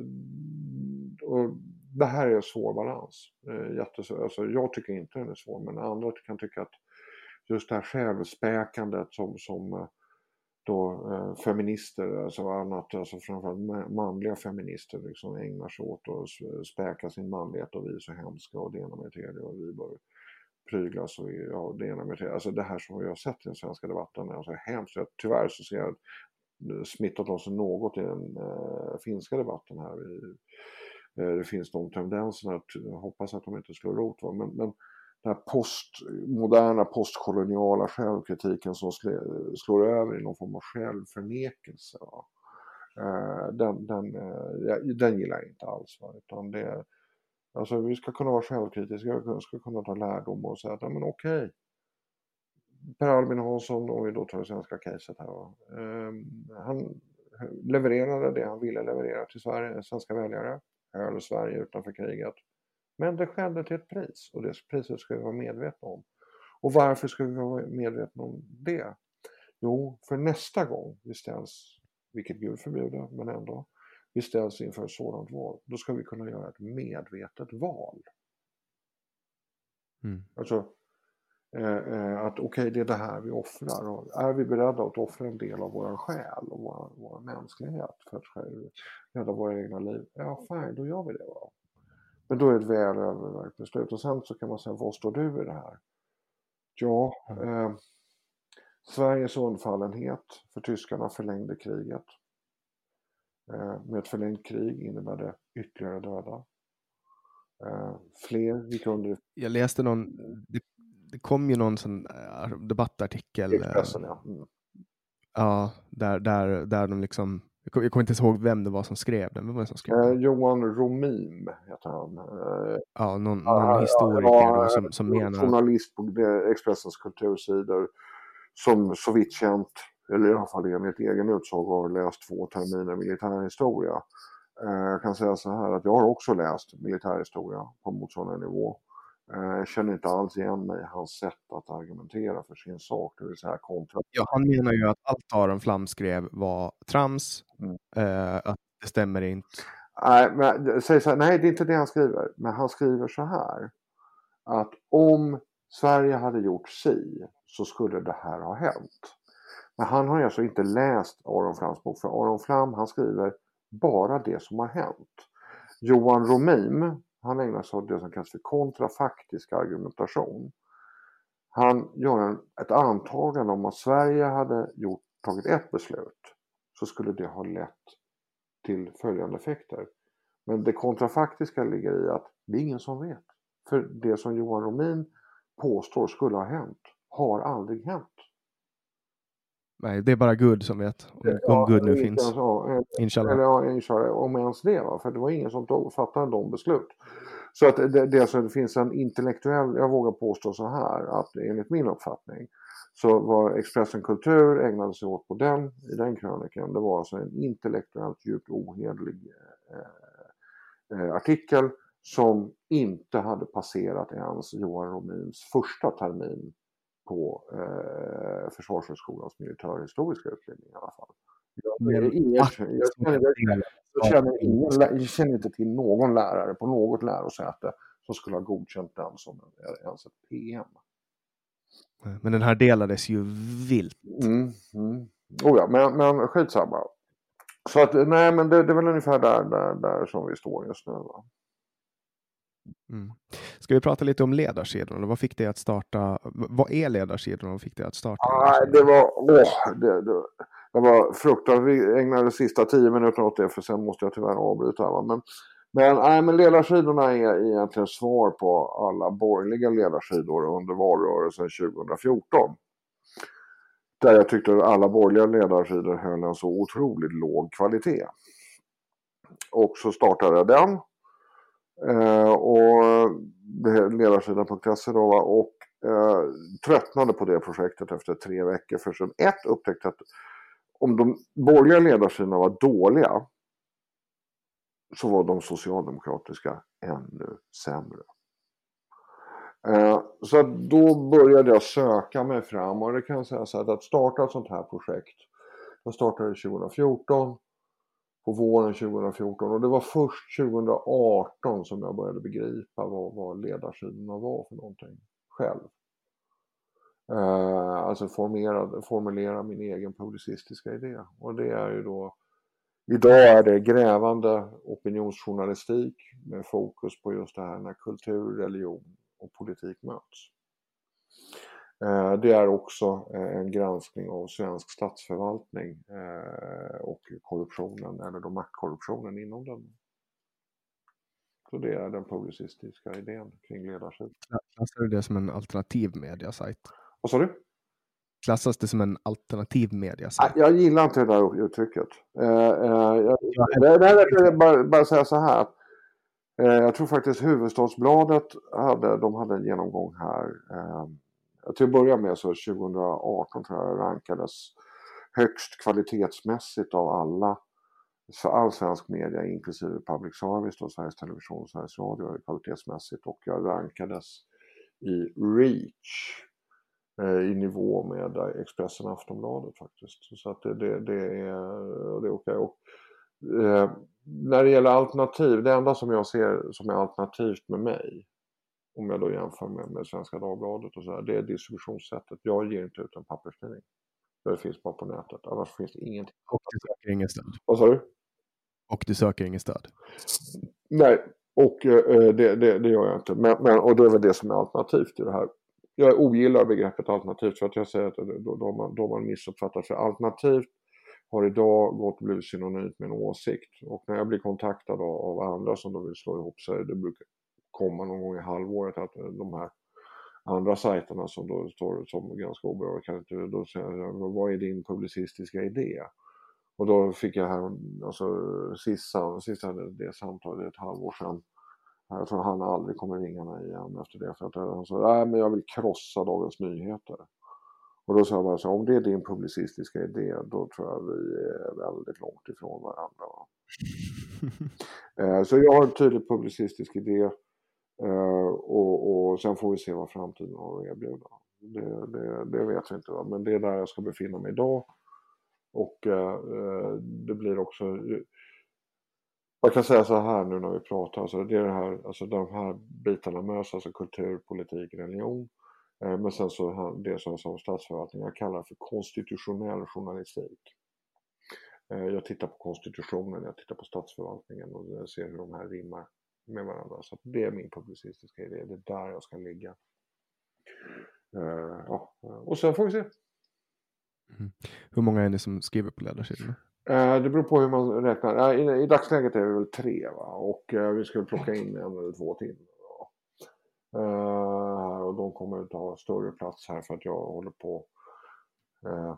B: och det här är en svår balans. Eh, Jättesvår. Alltså, jag tycker inte den är svår men andra kan tycka att just det här självspäkandet som, som då eh, feminister, alltså annat, alltså framförallt manliga feminister liksom ägnar sig åt att späka sin manlighet och vi är så hemska och det ena med det och vi bör pryglas är ja, det ena med det Alltså det här som vi har sett i den svenska debatten är alltså hemskt. Tyvärr så ser jag smittat oss något i den äh, finska debatten här. Vi, äh, det finns de tendenserna, att, jag hoppas att de inte slår rot. Va? Men, men den här postmoderna, postkoloniala självkritiken som slår över i någon form av självförnekelse. Eh, den, den, eh, den gillar jag inte alls. Va? Utan det, alltså vi ska kunna vara självkritiska, vi ska kunna ta lärdom och säga att men okej. Per Albin Hansson, om vi då tar det svenska caset här. Va? Ehm, han levererade det han ville leverera till Sverige, svenska väljare. Höll Sverige utanför kriget. Men det skedde till ett pris och det priset ska vi vara medvetna om. Och varför ska vi vara medvetna om det? Jo, för nästa gång vi ställs, vilket Gud förbjuder, men ändå, vi ställs inför ett sådant val, då ska vi kunna göra ett medvetet val. Mm. Alltså, eh, eh att okej, okay, det är det här vi offrar. Och är vi beredda att offra en del av vår själ och vår, vår mänsklighet för att rädda våra egna liv? Ja, fine, då gör vi det. Va? Men då är det ett väl övervägt beslut. Och sen så kan man säga, var står du i det här? Ja, eh, Sveriges undfallenhet för tyskarna förlängde kriget. Eh, med ett förlängt krig innebär det ytterligare döda. Eh, fler gick under.
A: Jag läste någon, det, det kom ju någon sån äh, debattartikel.
B: Expressen, ja. Mm.
A: Ja, där, där, där de liksom jag kommer inte ihåg vem det var som skrev den. Vem var det som skrev
B: den? Eh, Johan Romim heter han.
A: Eh, ja, någon, någon historiker ja, då, som, som menar...
B: Journalist på Expressens kultursidor som så vitt känt, eller i alla fall enligt egen utsago, har läst två terminer militärhistoria. Eh, jag kan säga så här att jag har också läst militärhistoria på motsvarande nivå. Eh, jag känner inte alls igen mig i hans sätt att argumentera för sin sak, det vill säga kontra.
A: Ja, han menar ju att allt Aron Flam skrev var trams, mm. eh, att det stämmer inte.
B: Nej, men, säg så här, nej, det är inte det han skriver, men han skriver så här att om Sverige hade gjort si så skulle det här ha hänt. Men han har alltså inte läst Aron Flams bok, för Aron Flam han skriver bara det som har hänt. Johan Romim, han ägnar sig åt det som kallas för kontrafaktisk argumentation. Han gör en, ett antagande om att Sverige hade gjort, tagit ett beslut så skulle det ha lett till följande effekter. Men det kontrafaktiska ligger i att det är ingen som vet. För det som Johan Romin påstår skulle ha hänt har aldrig hänt.
A: Nej, det är bara Gud som vet om, ja, om Gud nu finns.
B: Ja, inshallah. Eller ja, inshallah, om ens det. Va? För det var ingen som tog, fattade de beslut. Så att det, det, alltså, det finns en intellektuell, jag vågar påstå så här, att enligt min uppfattning så var Expressen Kultur ägnade sig åt på den, i den krönikan, det var alltså en intellektuellt djupt ohederlig eh, eh, artikel som inte hade passerat ens Johan Romins första termin på eh, Försvarshögskolans militärhistoriska utbildning i alla fall. Jag, känner, inte till någon lärare på något lärosäte som skulle ha godkänt den som ens ett PM.
A: Men den här delades ju vilt.
B: Mm, mm. Oh ja, men, men skitsamma. Så att nej, men det, det är väl ungefär där, där, där som vi står just nu. Va?
A: Mm. Ska vi prata lite om ledarsidorna? Vad fick dig att starta? Vad är ledarsidorna? Vad fick dig att starta?
B: Ah, det var, åh, det, det, det var fruktansvärt. Vi ägnade de sista tio minuterna åt det för sen måste jag tyvärr avbryta. Va? Men, men, nej, men ledarsidorna är egentligen svar på alla borgerliga ledarsidor under valrörelsen 2014. Där jag tyckte att alla borgerliga ledarsidor höll en så otroligt låg kvalitet. Och så startade jag den Eh, och ledarsidan.se då va och eh, tröttnade på det projektet efter tre veckor. För som ett upptäckte att om de borgerliga ledarsidorna var dåliga så var de socialdemokratiska ännu sämre. Eh, så då började jag söka mig fram och det kan jag säga så här att starta ett sånt här projekt. Jag startade 2014 på våren 2014 och det var först 2018 som jag började begripa vad, vad ledarsidorna var för någonting själv. Eh, alltså formera, formulera min egen publicistiska idé och det är ju då Idag är det grävande opinionsjournalistik med fokus på just det här när kultur, religion och politik möts. Eh, det är också eh, en granskning av svensk statsförvaltning eh, och korruptionen, eller då maktkorruptionen inom den. Så det är den publicistiska idén kring ledarskap.
A: Klassar du det som en alternativ mediasajt?
B: Vad sa du?
A: Klassas det som en alternativ mediasajt?
B: Jag gillar inte det där uttrycket. Jag, jag, jag, bara, bara säga så här. Jag tror faktiskt Huvudstadsbladet hade, de hade en genomgång här till att börja med så 2018 tror jag rankades högst kvalitetsmässigt av alla för all svensk media inklusive public service, då, Sveriges Television och Sveriges Radio kvalitetsmässigt och jag rankades i reach eh, i nivå med eh, Expressen och Aftonbladet faktiskt. Så att det, det, det är, det är okej. Okay. eh, när det gäller alternativ, det enda som jag ser som är alternativt med mig om jag då jämför med, med Svenska Dagbladet och så här, det är distributionssättet. Jag ger inte ut en papperstidning. Det finns bara på nätet, annars finns det ingenting.
A: Och du söker inget stöd?
B: Vad sa du?
A: Och du söker inget stöd?
B: Nej, och eh, det, det, det, gör jag inte. Men, men, och det är väl det som är alternativt i det här. Jag ogillar begreppet alternativt för att jag säger att då, då, man, då man missuppfattat. För alternativt har idag gått och blivit synonymt med en åsikt. Och när jag blir kontaktad av, av andra som då vill slå ihop sig, det brukar, komma någon gång i halvåret att eh, de här andra sajterna som då står som ganska oberörda kan inte då säga vad är din publicistiska idé? Och då fick jag här, alltså sista, sista det samtalet ett halvår sedan. Jag tror han aldrig kommer ringa mig igen efter det för att han sa nej men jag vill krossa Dagens Nyheter. Och då sa jag bara så om det är din publicistiska idé då tror jag vi är väldigt långt ifrån varandra. Eh, så jag har en tydlig publicistisk idé Eh, och, och sen får vi se vad framtiden har att erbjuda. Det, det, det vet vi inte, va? men det är där jag ska befinna mig idag. Och eh, det blir också... Jag kan säga så här nu när vi pratar, alltså det är det här, alltså de här bitarna möts, alltså kultur, politik, religion. Eh, men sen så det som jag sa om statsförvaltning, jag kallar det för konstitutionell journalistik. Eh, jag tittar på konstitutionen, jag tittar på statsförvaltningen och ser hur de här rimmar med varandra. Så det är min publicistiska idé. Det är där jag ska ligga. Uh, ja. Och sen får vi se.
A: Mm. Hur många är ni som skriver på ledarsidorna?
B: Uh, det beror på hur man räknar. Uh, i, I dagsläget är vi väl tre va? och vi ska plocka in en eller två till. och de kommer att ta större plats här för att jag håller på uh,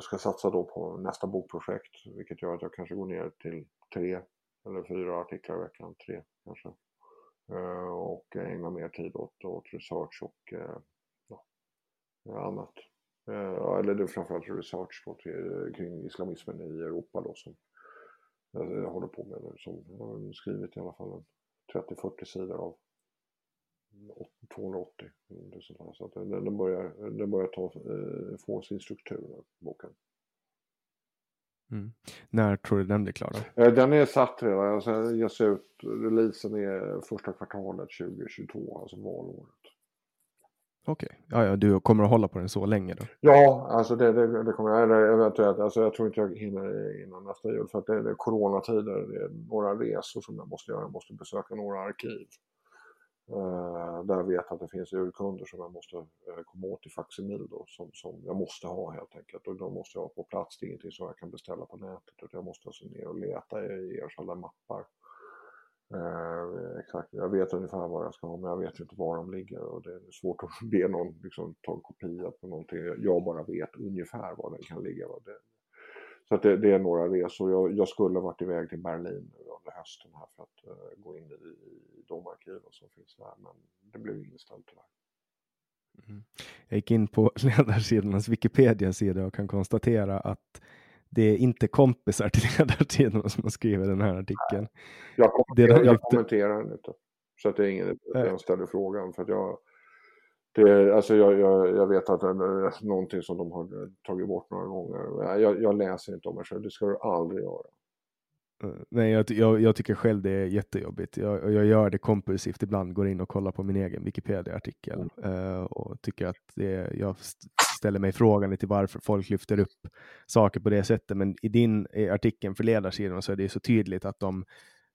B: ska satsa då på nästa bokprojekt vilket gör att jag kanske går ner till tre eller fyra artiklar i veckan, tre kanske. Eh, och ägna mer tid åt, åt research och eh, ja, annat. Eh, eller det är framförallt research då, till, kring islamismen i Europa då som jag håller på med nu. Som jag har skrivit i alla fall 30-40 sidor av 280. Så att den, den, börjar, den börjar ta, få sin struktur, boken.
A: Mm. När tror du den blir klar? Då?
B: Eh, den är satt redan. Alltså, ges ut, releasen är första kvartalet 2022, alltså valåret.
A: Okej, okay. ja, ja, du kommer att hålla på den så länge då?
B: Ja, alltså det, det, det kommer jag, eller eventuellt, alltså jag tror inte jag hinner innan nästa jul för att det, det är coronatider, det är några resor som jag måste göra, jag måste besöka några arkiv. Eh, där jag vet att det finns urkunder som jag måste eh, komma åt i faximil då, som, som jag måste ha helt enkelt. Och de måste jag ha på plats, det är ingenting som jag kan beställa på nätet. Utan jag måste alltså ner och leta i enskilda mappar. Eh, exakt, jag vet ungefär vad jag ska ha men jag vet inte var de ligger och det är svårt att be någon liksom, ta en kopia på någonting. Jag bara vet ungefär var den kan ligga. Det, så att det, det, är några resor. Jag, jag skulle varit iväg till Berlin under hösten här för att uh, gå in i, de arkiven som finns där. Men det blev inställt tyvärr.
A: Mm. Jag gick in på ledarsidornas Wikipedia-sida och kan konstatera att det är inte kompisar till ledarsidorna som har skrivit den här artikeln.
B: Jag kommenterar, jag kommenterar den inte. Så att det är ingen som ställer frågan. För att jag, det, alltså jag, jag, jag vet att det är någonting som de har tagit bort några gånger. Jag, jag läser inte om det själv, det ska du aldrig göra.
A: Eh, nej, jag, jag, jag, tycker själv det är jättejobbigt. Jag, jag gör det kompulsivt ibland, går in och kollar på min egen Wikipedia-artikel mm. uh, och tycker att det, jag ställer mig frågan till varför folk lyfter upp saker på det sättet. Men i din i artikeln för ledarsidan så är det så tydligt att de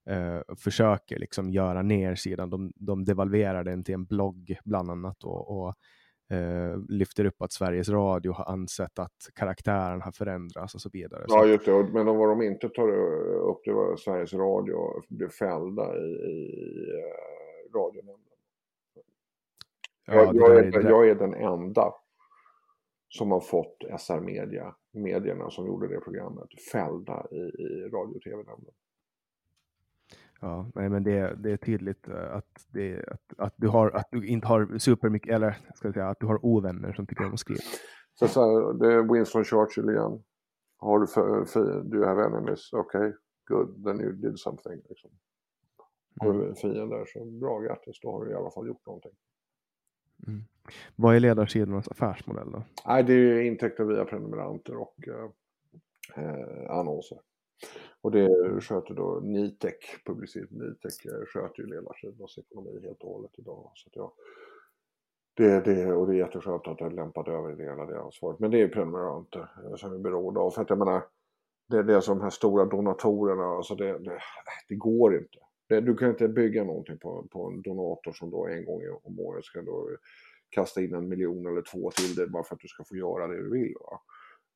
A: uh, försöker liksom göra ner sidan. De, de devalverar den till en blogg bland annat och, och eh, lyfter upp att Sveriges Radio har ansett att karaktären har förändrats och så vidare.
B: Ja, just det. Men vad de inte tar upp det var Sveriges Radio blev fällda i, i uh, radionämnden. Ja, jag, jag, är, jag är den enda som har fått SR Media, medierna som gjorde det programmet, fällda i, i radio och tv-nämnden.
A: Ja, nej, men det, det är tydligt eh, att, det, att, att, du har, att du inte har supermycket, eller ska jag säga, att du har ovänner som tycker om att skriva.
B: Så, så det är Winston Churchill igen. Har du för, för du have enemies, okej, okay, good, then you did something. Liksom. Har du mm. fiender så bra grattis, då har du i alla fall gjort någonting.
A: Mm. Vad är ledarsidornas affärsmodell då?
B: Nej, det är intäkter via prenumeranter och eh, eh annonser. Och det sköter då Nitec publicerat. Nitec eh, sköter ju ledarsidans ekonomi helt och hållet idag. Så att jag, det, det, och det är jätteskönt att det lämpat över det hela det ansvaret. Men det är ju prenumeranter som som är beroende av. För att jag menar, det, det är som de här stora donatorerna, alltså det, det, det går inte. Det, du kan inte bygga någonting på, på en donator som då en gång om året ska då kasta in en miljon eller två till dig bara för att du ska få göra det du vill. Va?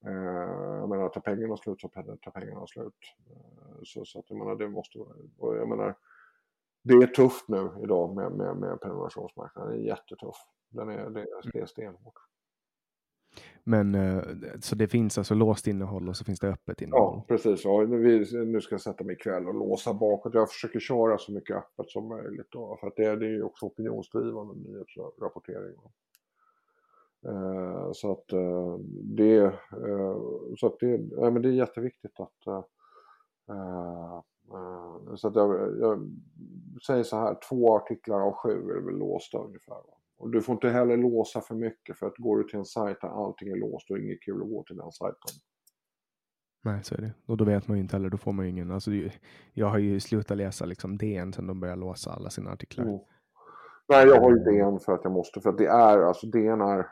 B: Eh, jag menar, tar pengarna slut så tar pengarna slut. Eh, så, så att jag menar, det måste och jag menar, det är tufft nu idag med, med, med prenumerationsmarknaden. Det är jättetuff. Den är, det, det är stenhårt.
A: Men eh, så det finns alltså låst innehåll och så finns det öppet innehåll?
B: Ja, precis. Ja, nu, nu ska jag sätta mig ikväll och låsa bakåt. Jag försöker köra så mycket öppet som möjligt. Då, för att det, det är ju också opinionsdrivande nyhetsrapportering. Eh, så att eh, det, eh, så att det, ja, men det är jätteviktigt att så att jag, jag, säger så här, två artiklar av sju är väl låsta ungefär. Och du får inte heller låsa för mycket för att går du till en sajt där allting är låst och inget kul att gå till den sajten.
A: Nej, så är det. Och då vet man ju inte heller, då får man ju ingen, alltså jag har ju slutat läsa liksom DN sen de började låsa alla sina artiklar. Mm.
B: Nej, jag har ju DN för att jag måste, för att det är, alltså DN är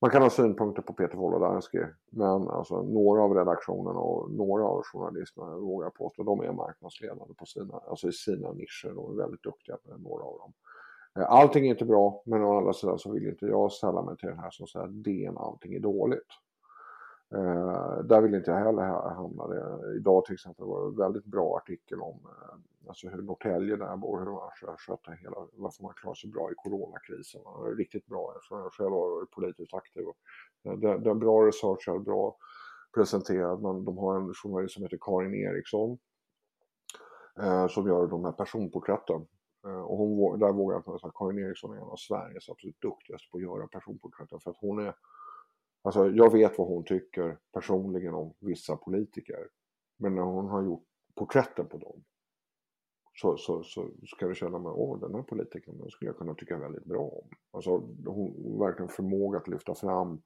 B: man kan ha synpunkter på Peter Wolodarski, men alltså några av redaktionerna och några av journalisterna vågar jag påstå, de är marknadsledande på sina, alltså i sina nischer. De är väldigt duktiga på några av dem. Eh, allting är inte bra, men å andra sidan så vill inte jag ställa mig till den här som säger att DN allting är dåligt. Eh, där vill inte jag heller hamna. Det. Idag till exempel var det en väldigt bra artikel om eh, alltså hur Norrtälje där jag bor, hur de har skött hela, varför man klarar sig bra i coronakrisen. Riktigt bra, eftersom jag själv har varit politiskt aktiv. Eh, det, det är bra research, bra presenterad, men de har en journalist som heter Karin Eriksson eh, som gör de här personporträtten. Eh, och hon, där vågar jag säga att Karin Eriksson är en av Sveriges absolut duktigaste på att göra personporträtten för att hon är Alltså jag vet vad hon tycker personligen om vissa politiker. Men när hon har gjort porträtten på dem så, så, så ska du känna mig, åh den här politikern skulle jag kunna tycka väldigt bra om. Alltså hon verkligen förmåga att lyfta fram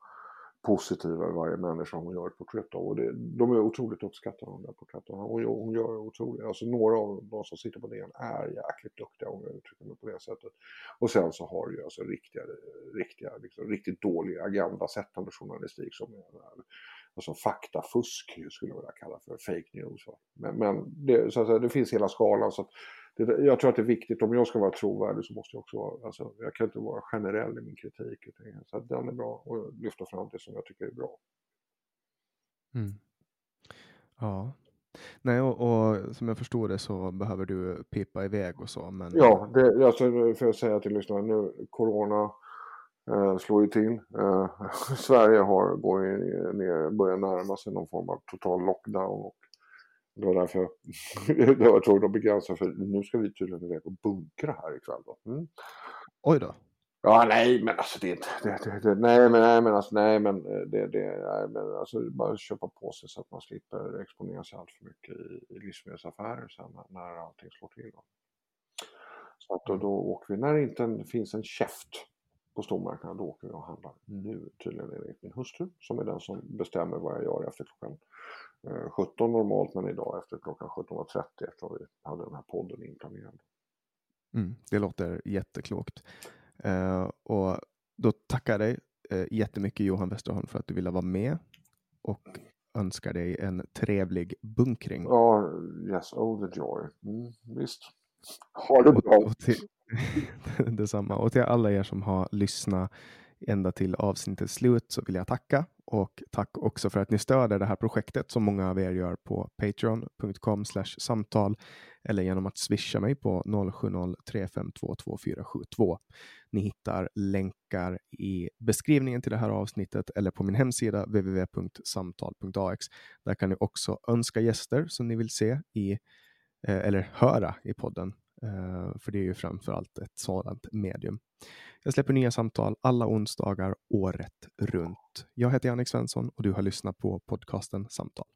B: positiva i varje människa hon gör ett porträtt av. Och det, de är otroligt uppskattade de där porträtten. Hon, hon gör otroligt, alltså några av de som sitter på DN är jäkligt duktiga om jag uttrycker mig på det sättet. Och sen så har du ju alltså riktiga, riktiga, liksom, riktigt dålig agendasättande journalistik som är alltså faktafusk skulle jag vilja kalla för fake news. Men, men det, så att säga, det finns hela skalan. Så det, jag tror att det är viktigt, om jag ska vara trovärdig så måste jag också vara, alltså, jag kan inte vara generell i min kritik. Så att den är bra och lyfta fram det som jag tycker är bra.
A: Mm. Ja. Nej, och, och, som jag förstår det så behöver du pipa iväg och så. Men...
B: Ja, det, alltså, för jag säga till lyssnarna nu, corona eh, slår ju till. Eh, Sverige har, går ner, börjar närma sig någon form av total lockdown. Och Det var därför jag, var tvungen att begränsa för nu ska vi tydligen iväg och bunkra här ikväll. Då. Mm.
A: Oj då.
B: Ja, nej, men alltså det, det, det, det nej, men nej, men alltså nej, men det, det, nej, men alltså bara köpa på sig så att man slipper exponera sig allt för mycket i, i livsmedelsaffärer sen när, när allting slår till. Då. Så att då, då åker vi, när det inte finns en käft på stormarknaden, då åker vi och handlar nu. Tydligen är det min hustru som är den som bestämmer vad jag gör efter klockan 17 normalt, men idag efter klockan 17.30 efter att vi hade den här podden inplanerad.
A: Mm, det låter jätteklokt. Uh, och då tackar jag dig uh, jättemycket Johan Westerholm för att du ville vara med och önskar dig en trevlig bunkring.
B: Ja, yes, oh the joy. Mm, visst. Ha det bra. Och, och till,
A: detsamma. Och till alla er som har lyssnat ända till avsnittets slut så vill jag tacka och tack också för att ni stöder det här projektet som många av er gör på patreon.com samtal eller genom att swisha mig på 0703522472. Ni hittar länkar i beskrivningen till det här avsnittet eller på min hemsida www.samtal.ax. Där kan ni också önska gäster som ni vill se i eh, eller höra i podden. Uh, för det är ju framförallt ett sådant medium. Jag släpper nya samtal alla onsdagar året runt. Jag heter Jannik Svensson och du har lyssnat på podcasten Samtal.